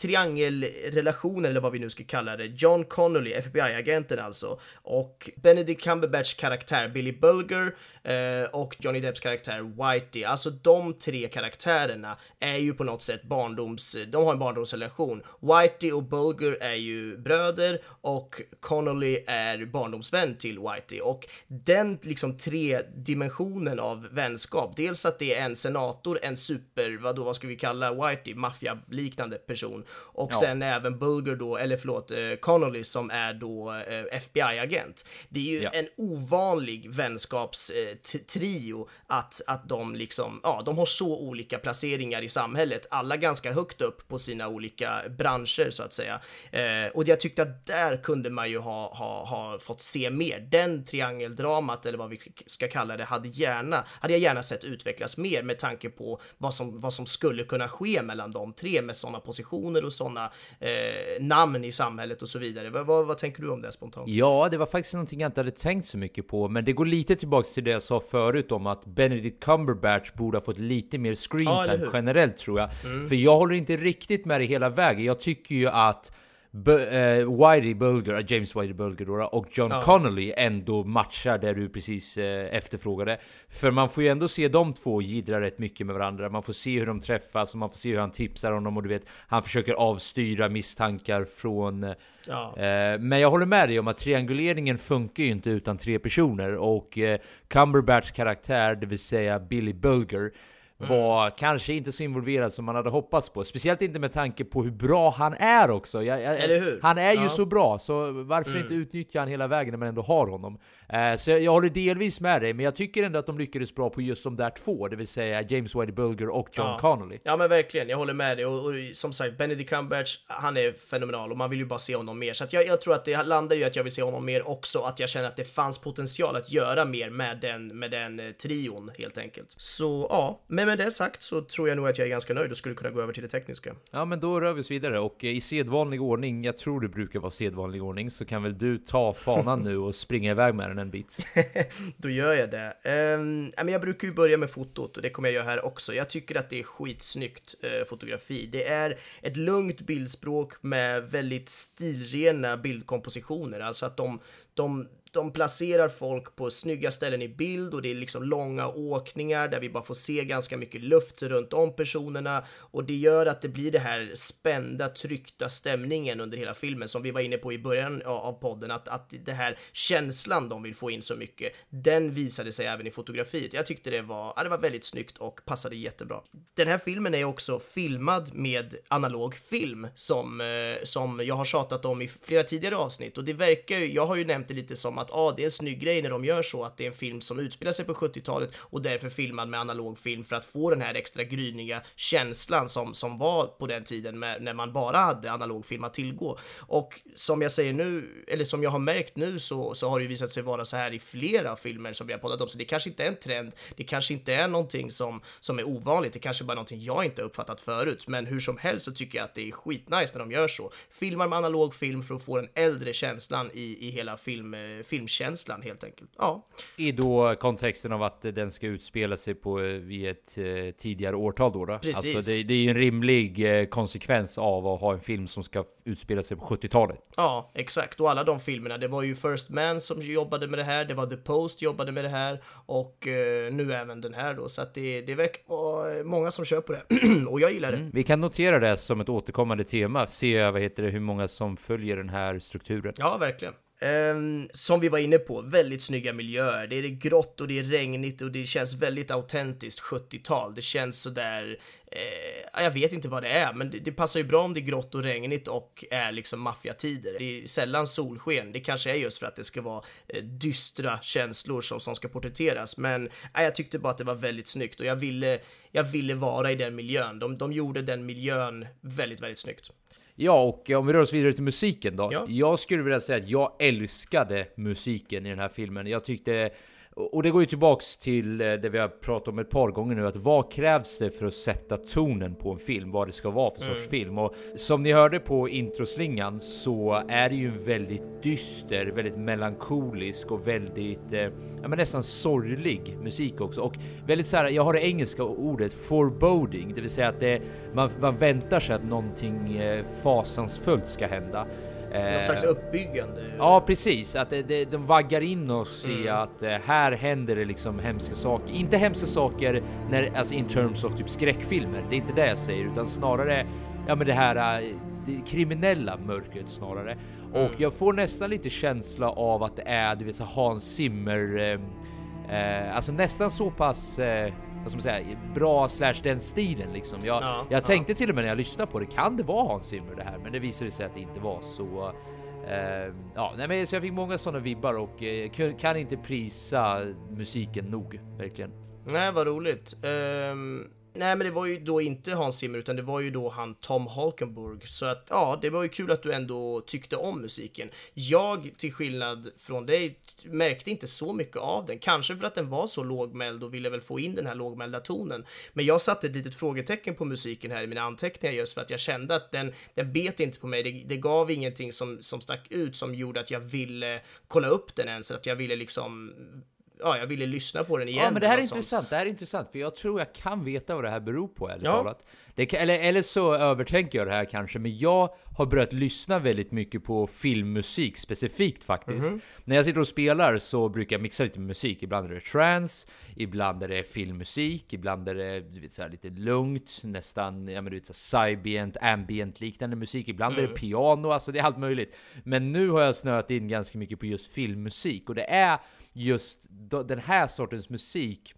triangelrelationen eller vad vi nu ska kalla det. John Connolly, FBI-agenten alltså, och Benedict Cumberbatchs karaktär Billy Bulger eh, och Johnny Depps karaktär Whitey. Alltså de tre karaktärerna är ju på något sätt barndoms, de har en barndomsrelation. Whitey och Bulger är ju bröder och Connolly är barndomsvän till Whitey och den liksom tre dimensionen av vänskap, dels att det är en senator, en super, vad då, vad ska vi kalla Whitey, maffialiknande person och ja. sen även Bulger då, eller förlåt, eh, Connolly som är då eh, FBI-agent. Det är ju ja. en ovanlig vänskapstrio trio att, att de liksom, ja, de har så olika placeringar i samhället, alla ganska högt upp på sina olika branscher så att säga. Eh, och jag tyckte att där kunde man ju ha, ha, ha fått se mer. Den triangeldramat, eller vad vi ska kalla det, hade, gärna, hade jag gärna sett utvecklas mer med tanke på vad som, vad som skulle kunna ske mellan de tre med sådana positioner och sådana eh, namn i samhället och så vidare. Vad, vad, vad, tänker du om det spontant? Ja, det var faktiskt någonting jag inte hade tänkt så mycket på, men det går lite tillbaks till det jag sa förut om att Benedict Cumberbatch borde ha fått lite mer screen time ja, generellt tror jag. Mm. För jag håller inte riktigt med det hela vägen. Jag tycker ju att Whitey Bulger, James Whitey Bulger då, och John ja. Connolly ändå matchar där du precis uh, efterfrågade. För man får ju ändå se de två gidra rätt mycket med varandra. Man får se hur de träffas och man får se hur han tipsar honom och du vet, han försöker avstyra misstankar från... Ja. men jag håller med dig om att trianguleringen funkar ju inte utan tre personer och Cumberbatchs karaktär, det vill säga Billy Bulger. Var kanske inte så involverad som man hade hoppats på. Speciellt inte med tanke på hur bra han är också. Jag, jag, han är ju ja. så bra, så varför mm. inte utnyttja han hela vägen när man ändå har honom? Eh, så jag, jag, håller delvis med dig, men jag tycker ändå att de lyckades bra på just de där två, det vill säga James Whitey Bulger och John ja. Connolly. Ja men verkligen, jag håller med dig. Och, och som sagt, Benedict Cumberbatch, han är fenomenal och man vill ju bara se honom mer. Så jag, tror att det landar ju att jag vill se honom mer också, att jag känner att det fanns potential att göra mer med den, med den eh, trion helt enkelt. Så ja, men med det sagt så tror jag nog att jag är ganska nöjd och skulle kunna gå över till det tekniska. Ja, men då rör vi oss vidare och i sedvanlig ordning, jag tror det brukar vara sedvanlig ordning, så kan väl du ta fanan nu och springa iväg med den en bit. *laughs* då gör jag det. Um, jag brukar ju börja med fotot och det kommer jag göra här också. Jag tycker att det är skitsnyggt uh, fotografi. Det är ett lugnt bildspråk med väldigt stilrena bildkompositioner, alltså att de, de de placerar folk på snygga ställen i bild och det är liksom långa åkningar där vi bara får se ganska mycket luft runt om personerna och det gör att det blir det här spända, tryckta stämningen under hela filmen som vi var inne på i början av podden, att, att det här känslan de vill få in så mycket, den visade sig även i fotografiet. Jag tyckte det var, ja, det var väldigt snyggt och passade jättebra. Den här filmen är också filmad med analog film som, eh, som jag har tjatat om i flera tidigare avsnitt och det verkar ju, jag har ju nämnt det lite som att ah, det är en snygg grej när de gör så, att det är en film som utspelar sig på 70-talet och därför filmad med analog film för att få den här extra gryniga känslan som, som var på den tiden med, när man bara hade analog film att tillgå. Och som jag säger nu, eller som jag har märkt nu så, så har det ju visat sig vara så här i flera filmer som vi har poddat om, så det kanske inte är en trend, det kanske inte är någonting som, som är ovanligt, det kanske bara är någonting jag inte uppfattat förut, men hur som helst så tycker jag att det är skitnice när de gör så. Filmar med analog film för att få den äldre känslan i, i hela film, eh, filmkänslan helt enkelt. Ja. I då kontexten av att den ska utspela sig på eh, vid ett eh, tidigare årtal då? då? Precis. Alltså det, det är ju en rimlig eh, konsekvens av att ha en film som ska utspela sig på 70-talet. Ja, exakt. Och alla de filmerna. Det var ju First Man som jobbade med det här. Det var The Post jobbade med det här och nu även den här då. Så att det, det verkar många som kör på det *clears throat* och jag gillar det. Mm. Vi kan notera det som ett återkommande tema. Se vad heter det, hur många som följer den här strukturen. Ja, verkligen. Um, som vi var inne på, väldigt snygga miljöer. Det är grått och det är regnigt och det känns väldigt autentiskt 70-tal. Det känns sådär, eh, jag vet inte vad det är, men det, det, passar ju bra om det är grått och regnigt och är liksom maffiatider. Det är sällan solsken. Det kanske är just för att det ska vara eh, dystra känslor som, som ska porträtteras, men eh, jag tyckte bara att det var väldigt snyggt och jag ville, jag ville vara i den miljön. De, de gjorde den miljön väldigt, väldigt snyggt. Ja, och om vi rör oss vidare till musiken då. Ja. Jag skulle vilja säga att jag älskade musiken i den här filmen. Jag tyckte och det går ju tillbaks till eh, det vi har pratat om ett par gånger nu, att vad krävs det för att sätta tonen på en film? Vad det ska vara för sorts mm. film? Och som ni hörde på introslingan så är det ju en väldigt dyster, väldigt melankolisk och väldigt, eh, ja men nästan sorglig musik också. Och väldigt så här, jag har det engelska ordet foreboding, det vill säga att det, man, man väntar sig att någonting eh, fasansfullt ska hända. Någon slags eh, uppbyggande. Ja, precis. Att det, de vaggar in oss mm. i att eh, här händer det liksom hemska saker. Inte hemska saker när, alltså in terms of typ skräckfilmer. Det är inte det jag säger, utan snarare ja, men det här eh, det kriminella mörkret snarare. Mm. Och jag får nästan lite känsla av att det är, du vet, Hans Zimmer, eh, eh, alltså nästan så pass eh, vad ska man säga, bra slash den stilen liksom. Jag, ja, jag tänkte ja. till och med när jag lyssnade på det, kan det vara Hans Zimmer det här? Men det visade sig att det inte var så. Uh, ja, nej, men så jag fick många sådana vibbar och uh, kan inte prisa musiken nog verkligen. Nej, vad roligt. Um Nej, men det var ju då inte Hans Zimmer, utan det var ju då han Tom Holkenburg. Så att ja, det var ju kul att du ändå tyckte om musiken. Jag, till skillnad från dig, märkte inte så mycket av den. Kanske för att den var så lågmäld och ville väl få in den här lågmälda tonen. Men jag satte ett litet frågetecken på musiken här i mina anteckningar just för att jag kände att den, den bet inte på mig. Det, det gav ingenting som, som stack ut som gjorde att jag ville kolla upp den ens, att jag ville liksom ja, jag ville lyssna på den igen. Ja, men det här är intressant. Sånt. Det här är intressant, för jag tror jag kan veta vad det här beror på, ärligt ja. talat. Det, eller, eller så övertänker jag det här kanske, men jag har börjat lyssna väldigt mycket på filmmusik specifikt faktiskt. Mm -hmm. När jag sitter och spelar så brukar jag mixa lite musik. Ibland är det trance, ibland är det filmmusik, ibland är det du vet, så här, lite lugnt, nästan ja, men, du vet, så här, cybient, ambient liknande musik. Ibland mm. är det mm. piano, alltså det är allt möjligt. Men nu har jag snöat in ganska mycket på just filmmusik och det är just den här sortens musik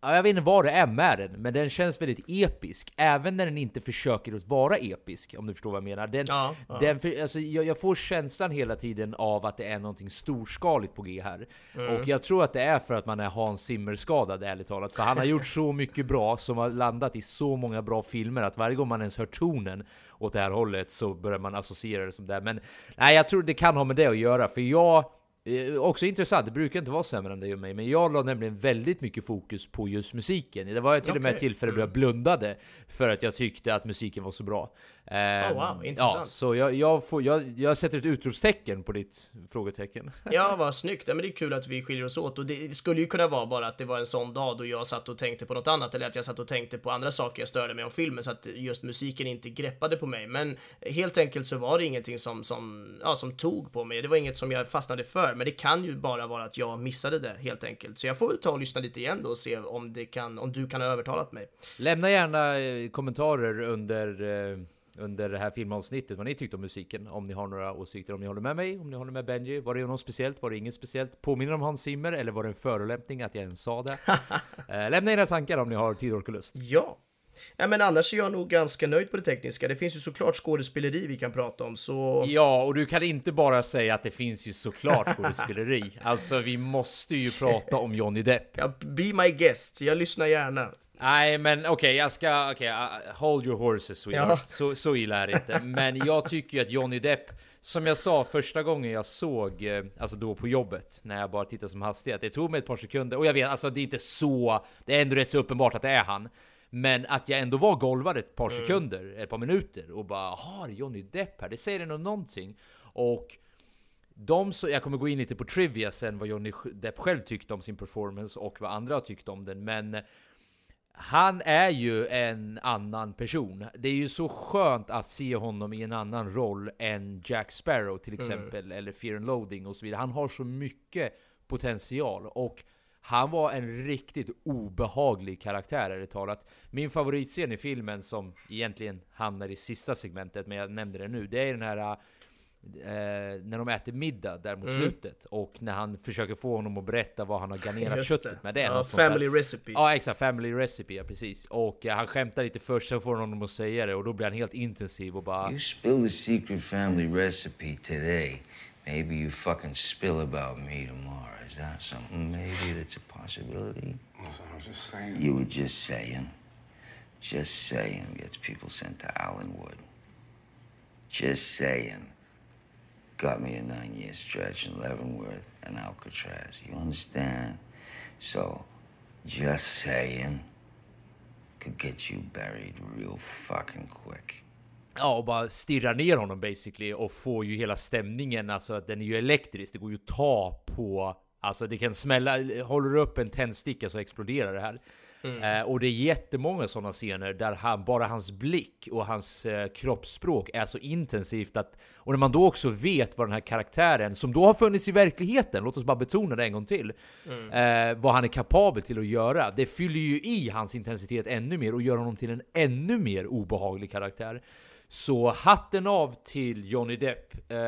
jag vet inte vad det är med den, men den känns väldigt episk. Även när den inte försöker att vara episk, om du förstår vad jag menar. Den, ja, ja. Den, för, alltså, jag, jag, får känslan hela tiden av att det är någonting storskaligt på G här. Mm. Och jag tror att det är för att man är Hans Zimmer-skadad, ärligt talat. För han har gjort så mycket bra, som har landat i så många bra filmer, att varje gång man ens hör tonen åt det här hållet så börjar man associera det som det. Men nej, jag tror det kan ha med det att göra, för jag också intressant, det brukar inte vara sämre än det och mig, men jag la nämligen väldigt mycket fokus på just musiken. Det var till okay. och med tillfälle då jag mm. blundade för att jag tyckte att musiken var så bra. Oh, wow, intressant. Ja, så jag, jag, får, jag, jag sätter ett utropstecken på ditt frågetecken. *laughs* Ja, vad snyggt. Ja, men det är kul att vi skiljer oss åt och det skulle ju kunna vara bara att det var en sån dag då jag satt och tänkte på något annat eller att jag satt och tänkte på andra saker jag störde mig om filmen så att just musiken inte greppade på mig. Men helt enkelt så var det ingenting som, som, ja, som tog på mig. Det var inget som jag fastnade för, men det kan ju bara vara att jag missade det helt enkelt. Så jag får väl ta och lyssna lite igen då och se om det kan, om du kan ha övertalat mig. Lämna gärna eh, kommentarer under eh under det här filmavsnittet vad ni tyckte om musiken. Om ni har några åsikter, om ni håller med mig, om ni håller med Benji. Var det något speciellt? Var det inget speciellt? Påminner om Hans Zimmer? Eller var det en förolämpning att jag ens sa det? *laughs* eh, lämna era tankar om ni har tid, och lust. Ja. Ja, men annars är jag nog ganska nöjd på det tekniska. Det finns ju såklart skådespeleri vi kan prata om, så... Ja, och du kan inte bara säga att det finns ju såklart skådespeleri. *laughs* alltså, vi måste ju prata om Johnny Depp. Ja, be my guest. Jag lyssnar gärna. Nej men okej, okay, jag ska, okej, okay, uh, hold your horses sweetheart. Ja. Så, så illa är det inte. Men jag tycker ju att Johnny Depp, som jag sa första gången jag såg, eh, alltså då på jobbet, när jag bara tittade som hastighet. Det tog mig ett par sekunder, och jag vet, alltså det är inte så, det är ändå rätt så uppenbart att det är han. Men att jag ändå var golvad ett par mm. sekunder, ett par minuter och bara, jaha, det är Johnny Depp här, det säger nog någonting. Och de så, jag kommer gå in lite på trivia sen vad Johnny Depp själv tyckte om sin performance och vad andra har tyckt om den, men han är ju en annan person. Det är ju så skönt att se honom i en annan roll än Jack Sparrow till mm. exempel, mm. eller Fear and Loading och så vidare. Han har så mycket potential och han var en riktigt obehaglig karaktär ärligt talat. Min favoritscen i filmen som egentligen hamnar i sista segmentet, men jag nämnde det nu, det är den här Eh, när de äter middag där mot mm. slutet och när han försöker få honom att berätta vad han har garnerat köttet med. Det ja, family recipe. Ja exakt, family recipe, ja precis. Och eh, han skämtar lite först, sen får han honom att säga det och då blir han helt intensiv och bara... You spill the secret family recipe today. Maybe you fucking spill about me tomorrow. Is that something maybe that's a possibility? I was just saying. You were just saying. Just saying gets people sent to Allenwood. Just saying. got me a nine-year stretch in Leavenworth and Alcatraz. You understand? So, just saying could get you buried real fucking quick. Ja, och bara stirra ner honom basically och få ju hela stämningen, alltså att den är ju elektrisk. Det går ju att ta på, alltså det kan smälla, håller du upp en tändsticka så exploderar det här. Eh, och det är jättemånga sådana scener där han, bara hans blick och hans eh, kroppsspråk är så intensivt att och när man då också vet vad den här karaktären som då har funnits i verkligheten, låt oss bara betona det en gång till, eh, vad han är kapabel till att göra. Det fyller ju i hans intensitet ännu mer och gör honom till en ännu mer obehaglig karaktär. Så hatten av till Johnny Depp. Eh,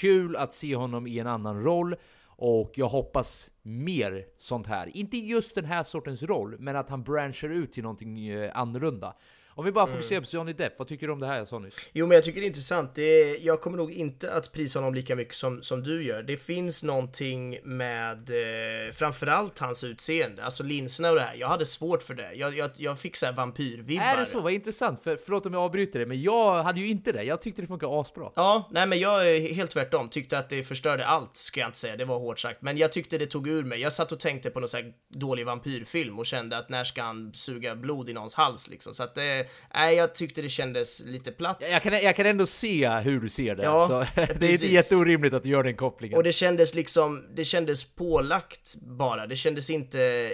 kul att se honom i en annan roll. Och jag hoppas mer sånt här. Inte just den här sortens roll, men att han branchar ut till någonting eh, annorlunda. Om vi bara fokuserar på Johnny Depp, vad tycker du om det här jag sa nyss? Jo, men jag tycker det är intressant. Det är, jag kommer nog inte att prisa honom lika mycket som, som du gör. Det finns någonting med eh, framförallt hans utseende, alltså linserna och det här. Jag hade svårt för det. Jag, jag, jag fick så här vampyrvibbar. Är det så? Vad intressant, för, förlåt om jag avbryter det, men jag hade ju inte det. Jag tyckte det funkar asbra. Ja, nej men jag är helt tvärtom. Tyckte att det förstörde allt, ska jag inte säga. Det var hårt sagt. Men jag tyckte det tog ur mig. Jag satt och tänkte på någon så här dålig vampyrfilm och kände att när ska han suga blod i någons hals liksom? Så att det, nej, jag tyckte det kändes lite platt. Jag kan, jag kan ändå se hur du ser det. Ja, så *laughs* det är inte jätteorimligt att du gör den kopplingen. Och det kändes liksom, det kändes pålagt bara. Det kändes inte,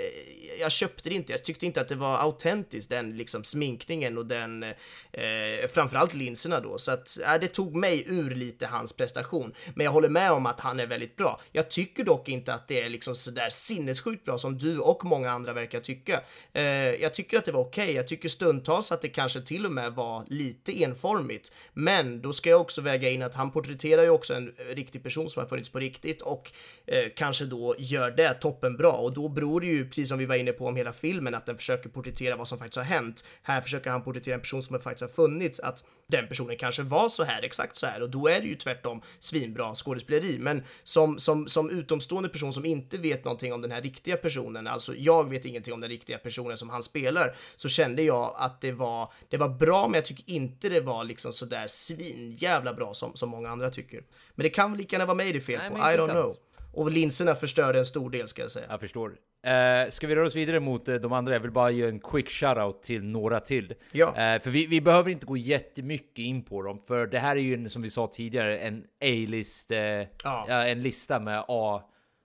jag köpte det inte. Jag tyckte inte att det var autentiskt, den liksom sminkningen och den, eh, framförallt linserna då. Så att, äh, det tog mig ur lite hans prestation. Men jag håller med om att han är väldigt bra. Jag tycker dock inte att det är liksom sådär sinnessjukt bra som du och många andra verkar tycka. Eh, jag tycker att det var okej. Jag tycker stundtals att det kanske till och med var lite enformigt. Men då ska jag också väga in att han porträtterar ju också en eh, riktig person som har funnits på riktigt och eh, kanske då gör det toppenbra. Och då beror det ju, precis som vi var inne på om hela filmen, att den försöker porträttera vad som faktiskt har hänt. Här försöker han porträttera en person som faktiskt har funnits, att den personen kanske var så här, exakt så här. Och då är det ju tvärtom svinbra skådespeleri. Men som, som, som utomstående person som inte vet någonting om den här riktiga personen, alltså jag vet ingenting om den riktiga personen som han spelar, så kände jag att det var, det var bra, men jag tycker inte det var liksom sådär svinjävla bra som, som många andra tycker. Men det kan väl lika gärna vara mig det är fel Nej, på, I don't know. Och linserna förstörde en stor del ska jag säga. Jag förstår. Eh, ska vi röra oss vidare mot eh, de andra? Jag vill bara ge en quick shoutout till några till. Ja. Eh, för vi, vi behöver inte gå jättemycket in på dem, för det här är ju en, som vi sa tidigare en A-list, eh, ja. en lista med A,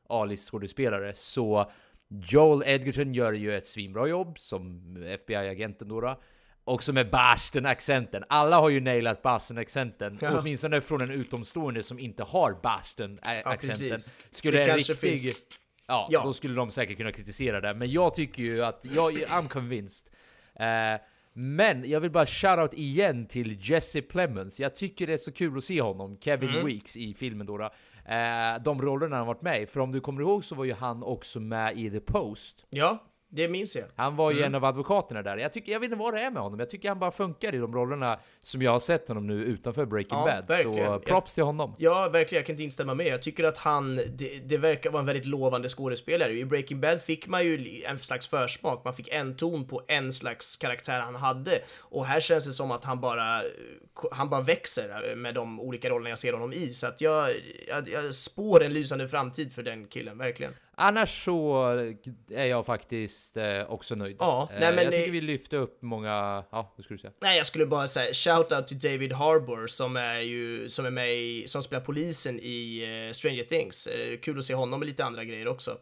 A-list skådespelare. Så Joel Edgerton gör ju ett svinbra jobb som FBI-agenten då. då. Också med Boston-accenten. Alla har ju nailat Boston-accenten. Ja. Åtminstone från en utomstående som inte har Boston-accenten. precis. Skulle Det en riktig... finns- Ja, Ja. då skulle de säkert kunna kritisera det. Men jag tycker ju att, jag, I'm convinced. Eh, men jag vill bara shoutout igen till Jesse Plemons. Jag tycker det är så kul att se honom, Kevin Mm. Weeks i filmen då. Eh, de rollerna han varit med i. För om du kommer ihåg så var ju han också med i The Post. Ja, det minns jag. Han var ju Mm. en av advokaterna där. Jag, tycker, jag vet inte vad det är med honom. Jag tycker han bara funkar i de rollerna som jag har sett honom nu utanför Breaking Ja, Bad. verkligen. Så props till honom. Ja, verkligen. Jag kan inte instämma med. Jag tycker att han, det, det verkar vara en väldigt lovande skådespelare. I Breaking Bad fick man ju en slags försmak. Man fick en ton på en slags karaktär han hade. Och här känns det som att han bara, han bara växer med de olika rollerna jag ser honom i. Så att jag, jag, jag spår en lysande framtid för den killen, verkligen. Annars så är jag faktiskt eh, också nöjd. Ja, Eh, nej, men jag tycker det- vi lyfte upp många... Ja, vad skulle du säga? Nej, jag skulle bara säga shout-out till David Harbour som är ju, som är med i, som spelar polisen i eh, Stranger Things. Kul att se honom med lite andra grejer också.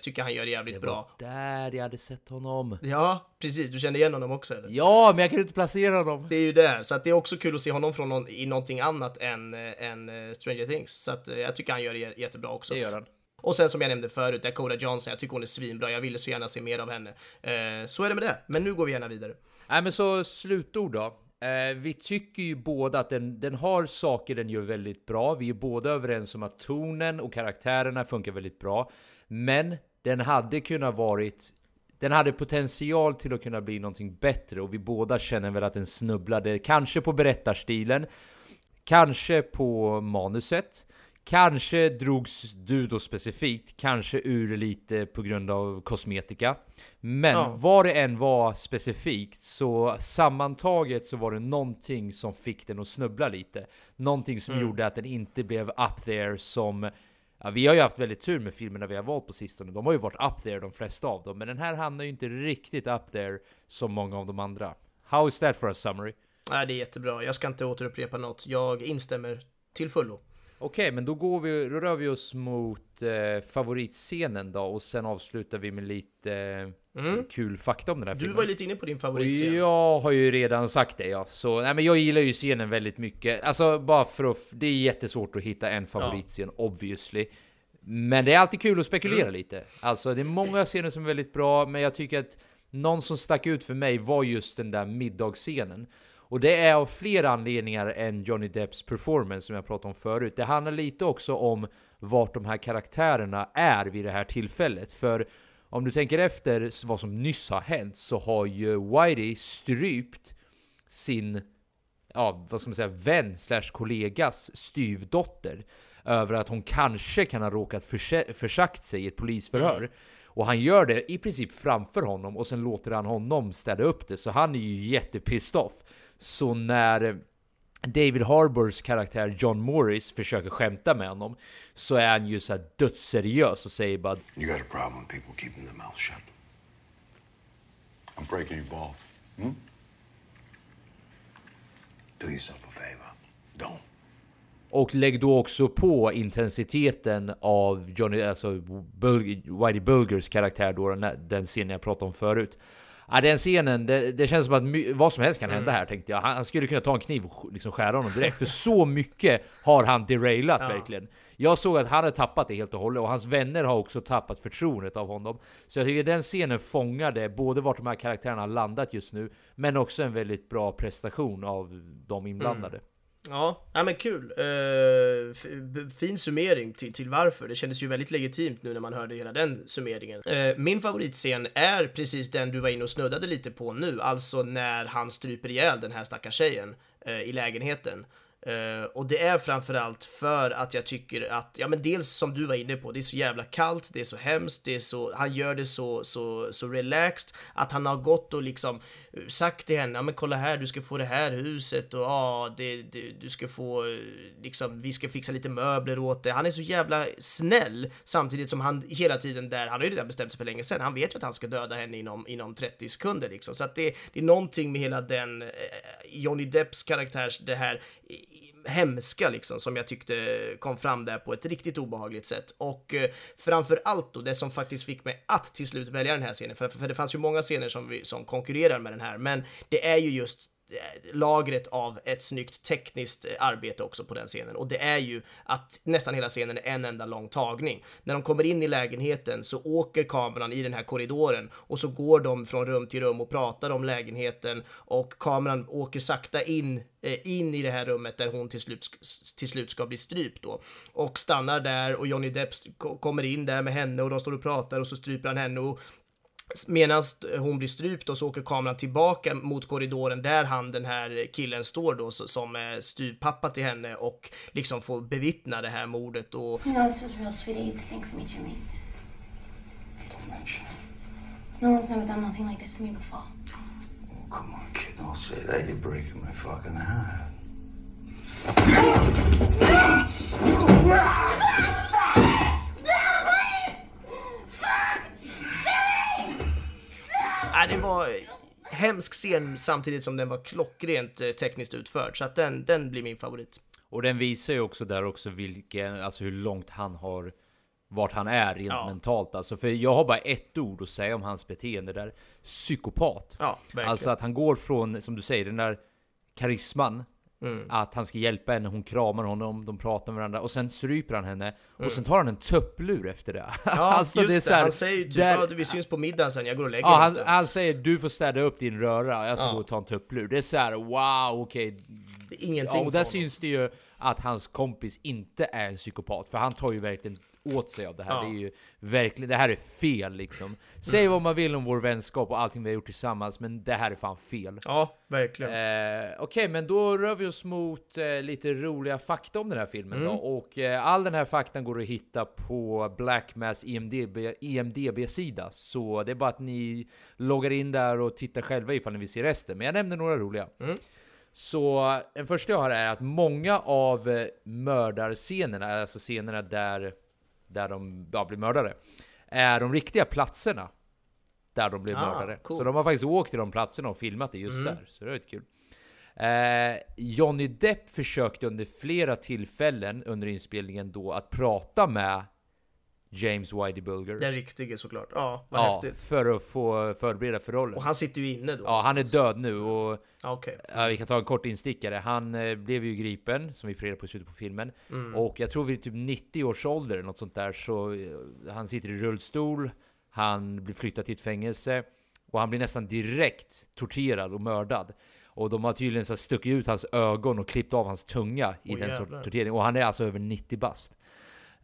Tycker han gör det jävligt Det bra. var där jag hade sett honom. Ja, precis. Du kände igen honom också eller? Ja, men jag kan inte placera honom. Det är ju där, så att det är också kul att se honom från någon, i någonting annat än, än Stranger Things. Så att jag tycker han gör det jä- jättebra också. Det gör han. Och sen som jag nämnde förut, Dakota Johnson, jag tycker hon är svinbra. Jag ville så gärna se mer av henne. Eh, så är det med det, men nu går vi gärna vidare. Nej, men så slutord då. Eh, vi tycker ju båda att den, den har saker den gör väldigt bra. Vi är båda överens om att tonen och karaktärerna funkar väldigt bra. Men den hade kunnat varit... Den hade potential till att kunna bli någonting bättre och vi båda känner väl att den snubblade kanske på berättarstilen, kanske på manuset, Kanske drogs du då specifikt, kanske ur lite på grund av kosmetika. Men Ja. vad det än var specifikt så sammantaget så var det någonting som fick den att snubbla lite. Någonting som Mm. gjorde att den inte blev up there som Ja, vi har ju haft väldigt tur med filmerna vi har valt på sistone. De har ju varit up there de flesta av dem, men den här hamnar ju inte riktigt up there som många av de andra. How is that for a summary? Nej, det är jättebra. Jag ska inte återupprepa något. Jag instämmer till fullo. Okej, men då, går vi, då rör vi oss mot eh, favoritscenen då och sen avslutar vi med lite eh, Mm. kul fakta om den här Du filmen. var ju lite inne på din Och favoritscen. jag har ju redan sagt det ja, så nej men jag gillar ju scenen väldigt mycket. Alltså bara för att, det är jättesvårt att hitta en favoritscen obviously. Men det är alltid kul att spekulera Mm. lite. Alltså det är många scener som är väldigt bra, men jag tycker att någon som stack ut för mig var just den där middagsscenen. Och det är av fler anledningar än Johnny Depps performance som jag pratade om förut. Det handlar lite också om vart de här karaktärerna är vid det här tillfället. För om du tänker efter vad som nyss har hänt så har ju Whitey strypt sin, ja vad ska man säga, vän slash kollegas styvdotter över att hon kanske kan ha råkat försagt sig i ett polisförhör. Och han gör det i princip framför honom och sen låter han honom städa upp det. Så han är ju jättepissed off. Så när David Harbours karaktär John Morris försöker skämta med honom så är han ju så här dödsseriös och säger bara You got a problem with people keeping their mouths shut. I'm breaking your balls. Do yourself a favor. Don't. Och lägg då också på intensiteten av Johnny, alltså Bul Whitey Bulgers karaktär då, den scenen jag pratade om förut. Ja, den scenen, det, det känns som att my, vad som helst kan hända här tänkte jag. Han, han skulle kunna ta en kniv och liksom skära honom direkt, för *laughs* så mycket har han derailat verkligen. Jag såg att han hade tappat det helt och hållet och hans vänner har också tappat förtroendet av honom. Så jag tycker den scenen fångade både vart de här karaktärerna har landat just nu, men också en väldigt bra prestation av de inblandade. Ja, ja men kul. Uh, fin summering till, till varför. Det kändes ju väldigt legitimt nu när man hörde hela den summeringen. Uh, min favoritscen är precis den du var inne och snuddade lite på nu, alltså när han stryper ihjäl den här stackars tjejen uh, i lägenheten. Uh, och det är framförallt för att jag tycker att, ja men dels som du var inne på, det är så jävla kallt, det är så hemskt, det är så, han gör det så, så, så relaxed, att han har gått och liksom eh, sagt till henne, ja men kolla här, du ska få det här huset och ja, det, det, du ska få, eh, liksom, vi ska fixa lite möbler åt dig. Han är så jävla snäll, samtidigt som han hela tiden där, han har ju redan bestämt sig för länge sedan, han vet ju att han ska döda henne inom, inom 30 sekunder liksom. Så att det, det är någonting med hela den, eh, Johnny Depps karaktärs, det här hemska liksom som jag tyckte kom fram där på ett riktigt obehagligt sätt. Och eh, framför allt då det som faktiskt fick mig att till slut välja den här scenen, för, för det fanns ju många scener som, vi, som konkurrerar med den här, men det är ju just lagret av ett snyggt tekniskt eh, arbete också på den scenen och det är ju att nästan hela scenen är en enda lång tagning. När de kommer in i lägenheten så åker kameran i den här korridoren och så går de från rum till rum och pratar om lägenheten och kameran åker sakta in eh, in i det här rummet där hon till slut, till slut ska bli strypt då och stannar där och Johnny Depp kommer in där med henne och de står och pratar och så stryper han henne och Medan hon blir strypt och så åker kameran tillbaka mot korridoren där han, den här killen, står då som är styvpappa till henne och liksom får bevittna det här mordet och You know, this was real sweet of you to think of me, Jimmy. Don't mention it. No one's never done nothing like this for me before. Oh, come on, kid, don't say that. You're breaking my fucking heart. Hemsk scen samtidigt som den var klockrent eh, tekniskt utförd så att den, den blir min favorit. Och den visar ju också där också vilken, alltså hur långt han har vart han är rent Ja. mentalt alltså. För jag har bara ett ord att säga om hans beteende där. Psykopat. Ja. Alltså att han går från, som du säger, den där karisman. Mm. Att han ska hjälpa henne, hon kramar honom, de pratar med varandra och sen stryper han henne Mm. och sen tar han en tupplur efter det. Ja, *laughs* alltså just det. så här, han säger typ där- ja, vi syns på middagen sen, jag går och lägger Ja, han, stund." han säger du får städa upp din röra, jag ska Ja. gå och ta en tupplur. Det är så här: wow, okej. Är ingenting Ja, och där syns det ju att hans kompis inte är en psykopat, för han tar ju verkligen åt sig av det här. Ja. Det är ju verkligen, det här är fel liksom. Säg vad man vill om vår vänskap och allting vi har gjort tillsammans, men det här är fan fel. Ja, verkligen. Eh, Okej, men då rör vi oss mot eh, lite roliga fakta om den här filmen Mm. då. Och eh, all den här faktan går att hitta på Blackmass IMDB, IMDB-sida. Så det är bara att ni loggar in där och tittar själva ifall ni vill se resten. Men jag nämner några roliga. Mm. Så den första jag har är att många av eh, mördarscenerna, alltså scenerna där, där de ja, blir mördare, är de riktiga platserna där de blir Ah, mördare. cool. Så de har faktiskt åkt till de platserna och filmat det just Mm. där. Så det är lite kul. Eh, Johnny Depp försökte under flera tillfällen under inspelningen då att prata med James Whitey Bulger. Den riktige såklart. Ja, vad ja, häftigt. för att få förbereda för rollen. Och han sitter ju inne då. Ja, han är död nu och Okej. Ja, vi kan ta en kort instickare. Han eh, blev ju gripen, som vi får reda på i slutet på filmen. Mm. Och jag tror vid typ 90 års ålder, något sånt där, så eh, han sitter i rullstol, han blir flyttad till ett fängelse, och han blir nästan direkt torterad och mördad. Och de har tydligen så stuckit ut hans ögon och klippt av hans tunga i Åh, den sortens tortering. Och han är alltså över 90 bast.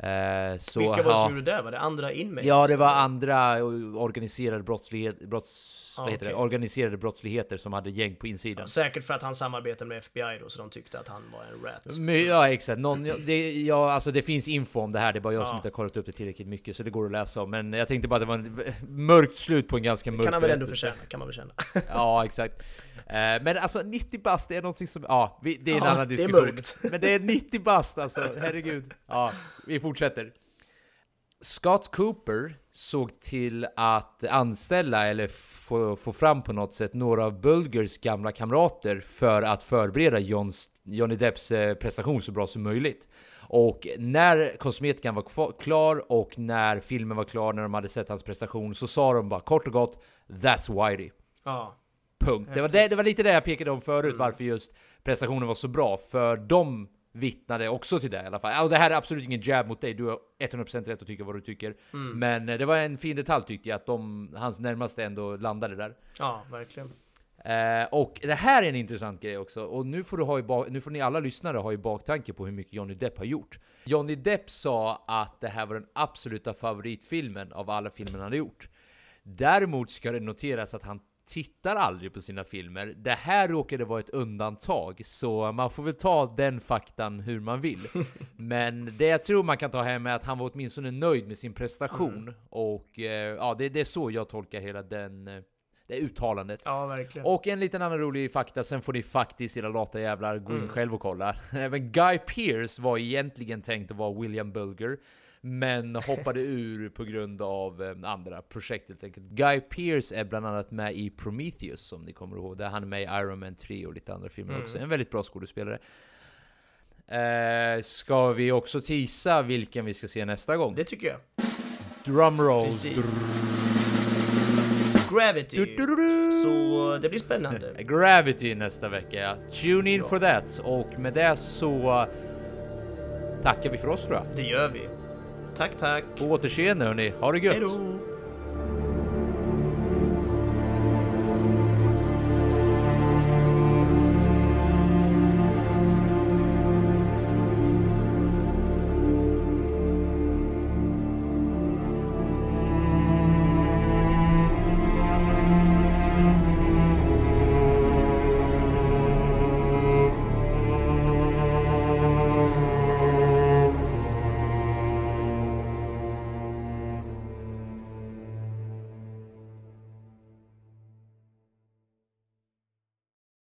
Eh, så, Vilka var det ja. som gjorde det? Var det andra inmates? Ja, det var andra eh, organiserade brottslighet, brotts, Ah, vad heter det? okej. organiserade brottsligheter som hade gäng på insidan. Ja, säkert för att han samarbetade med FBI då, så de tyckte att han var en rat. Men, ja exakt, Någon, det, ja, alltså det finns info om det här, det är bara jag som Ja. inte har kollat upp det tillräckligt mycket så det går att läsa om. Men jag tänkte bara att det var en mörkt slut på en ganska mörk kan han väl ändå förtjäna, kan man väl känna. *laughs* Ja exakt. Eh, men alltså 90 bast det är någonting som, ja, det är en Ja, annan det är diskussion. mörkt. Men det är 90 bast alltså, herregud. Ja, vi fortsätter. Scott Cooper såg till att anställa eller få, få fram på något sätt några av Bulgers gamla kamrater för att förbereda Johns, Johnny Depps eh, prestation så bra som möjligt. Och när kosmetikan var klar och när filmen var klar, när de hade sett hans prestation, så sa de bara kort och gott That's Whitey. Ja. Punkt. Det var, det, det var lite det jag pekade om förut, varför just prestationen var så bra. För de vittnade också till det i alla fall. Och det här är absolut ingen jab mot dig, du har 100% rätt att tycka vad du tycker. Mm. Men eh, det var en fin detalj tyckte jag, att de, hans närmaste ändå landade där. Ja, verkligen. Eh, och det här är en intressant grej också, och nu får, du ha i bak, nu får ni alla lyssnare ha i baktanke på hur mycket Johnny Depp har gjort. Johnny Depp sa att det här var den absoluta favoritfilmen av alla filmer han hade gjort. Däremot ska det noteras att han tittar aldrig på sina filmer. Det här råkade vara ett undantag, så man får väl ta den faktan hur man vill. *laughs* Men det jag tror man kan ta hem är att han var åtminstone nöjd med sin prestation. Och eh, ja, det, det är så jag tolkar hela den, eh, det uttalandet. Ja, verkligen. Och en liten annan rolig fakta, sen får ni faktiskt era lata jävlar gå in Mm. själv och kolla. *laughs* Även Guy Pearce var egentligen tänkt att vara William Bulger, men hoppade ur på grund av eh, andra projekt helt enkelt. Guy Pearce är bland annat med i Prometheus, om ni kommer ihåg det. Han är med i Iron Man 3 och lite andra filmer Mm. också. En väldigt bra skådespelare. Eh, ska vi också tisa vilken vi ska se nästa gång? Det tycker jag. Drumroll. Gravity. Så det blir spännande. *laughs* Gravity nästa vecka. ja. Tune in for that. Och med det så tackar vi för oss tror jag. Det gör vi. Tack, tack. På återseende hörni. Ha det gött. Hej då.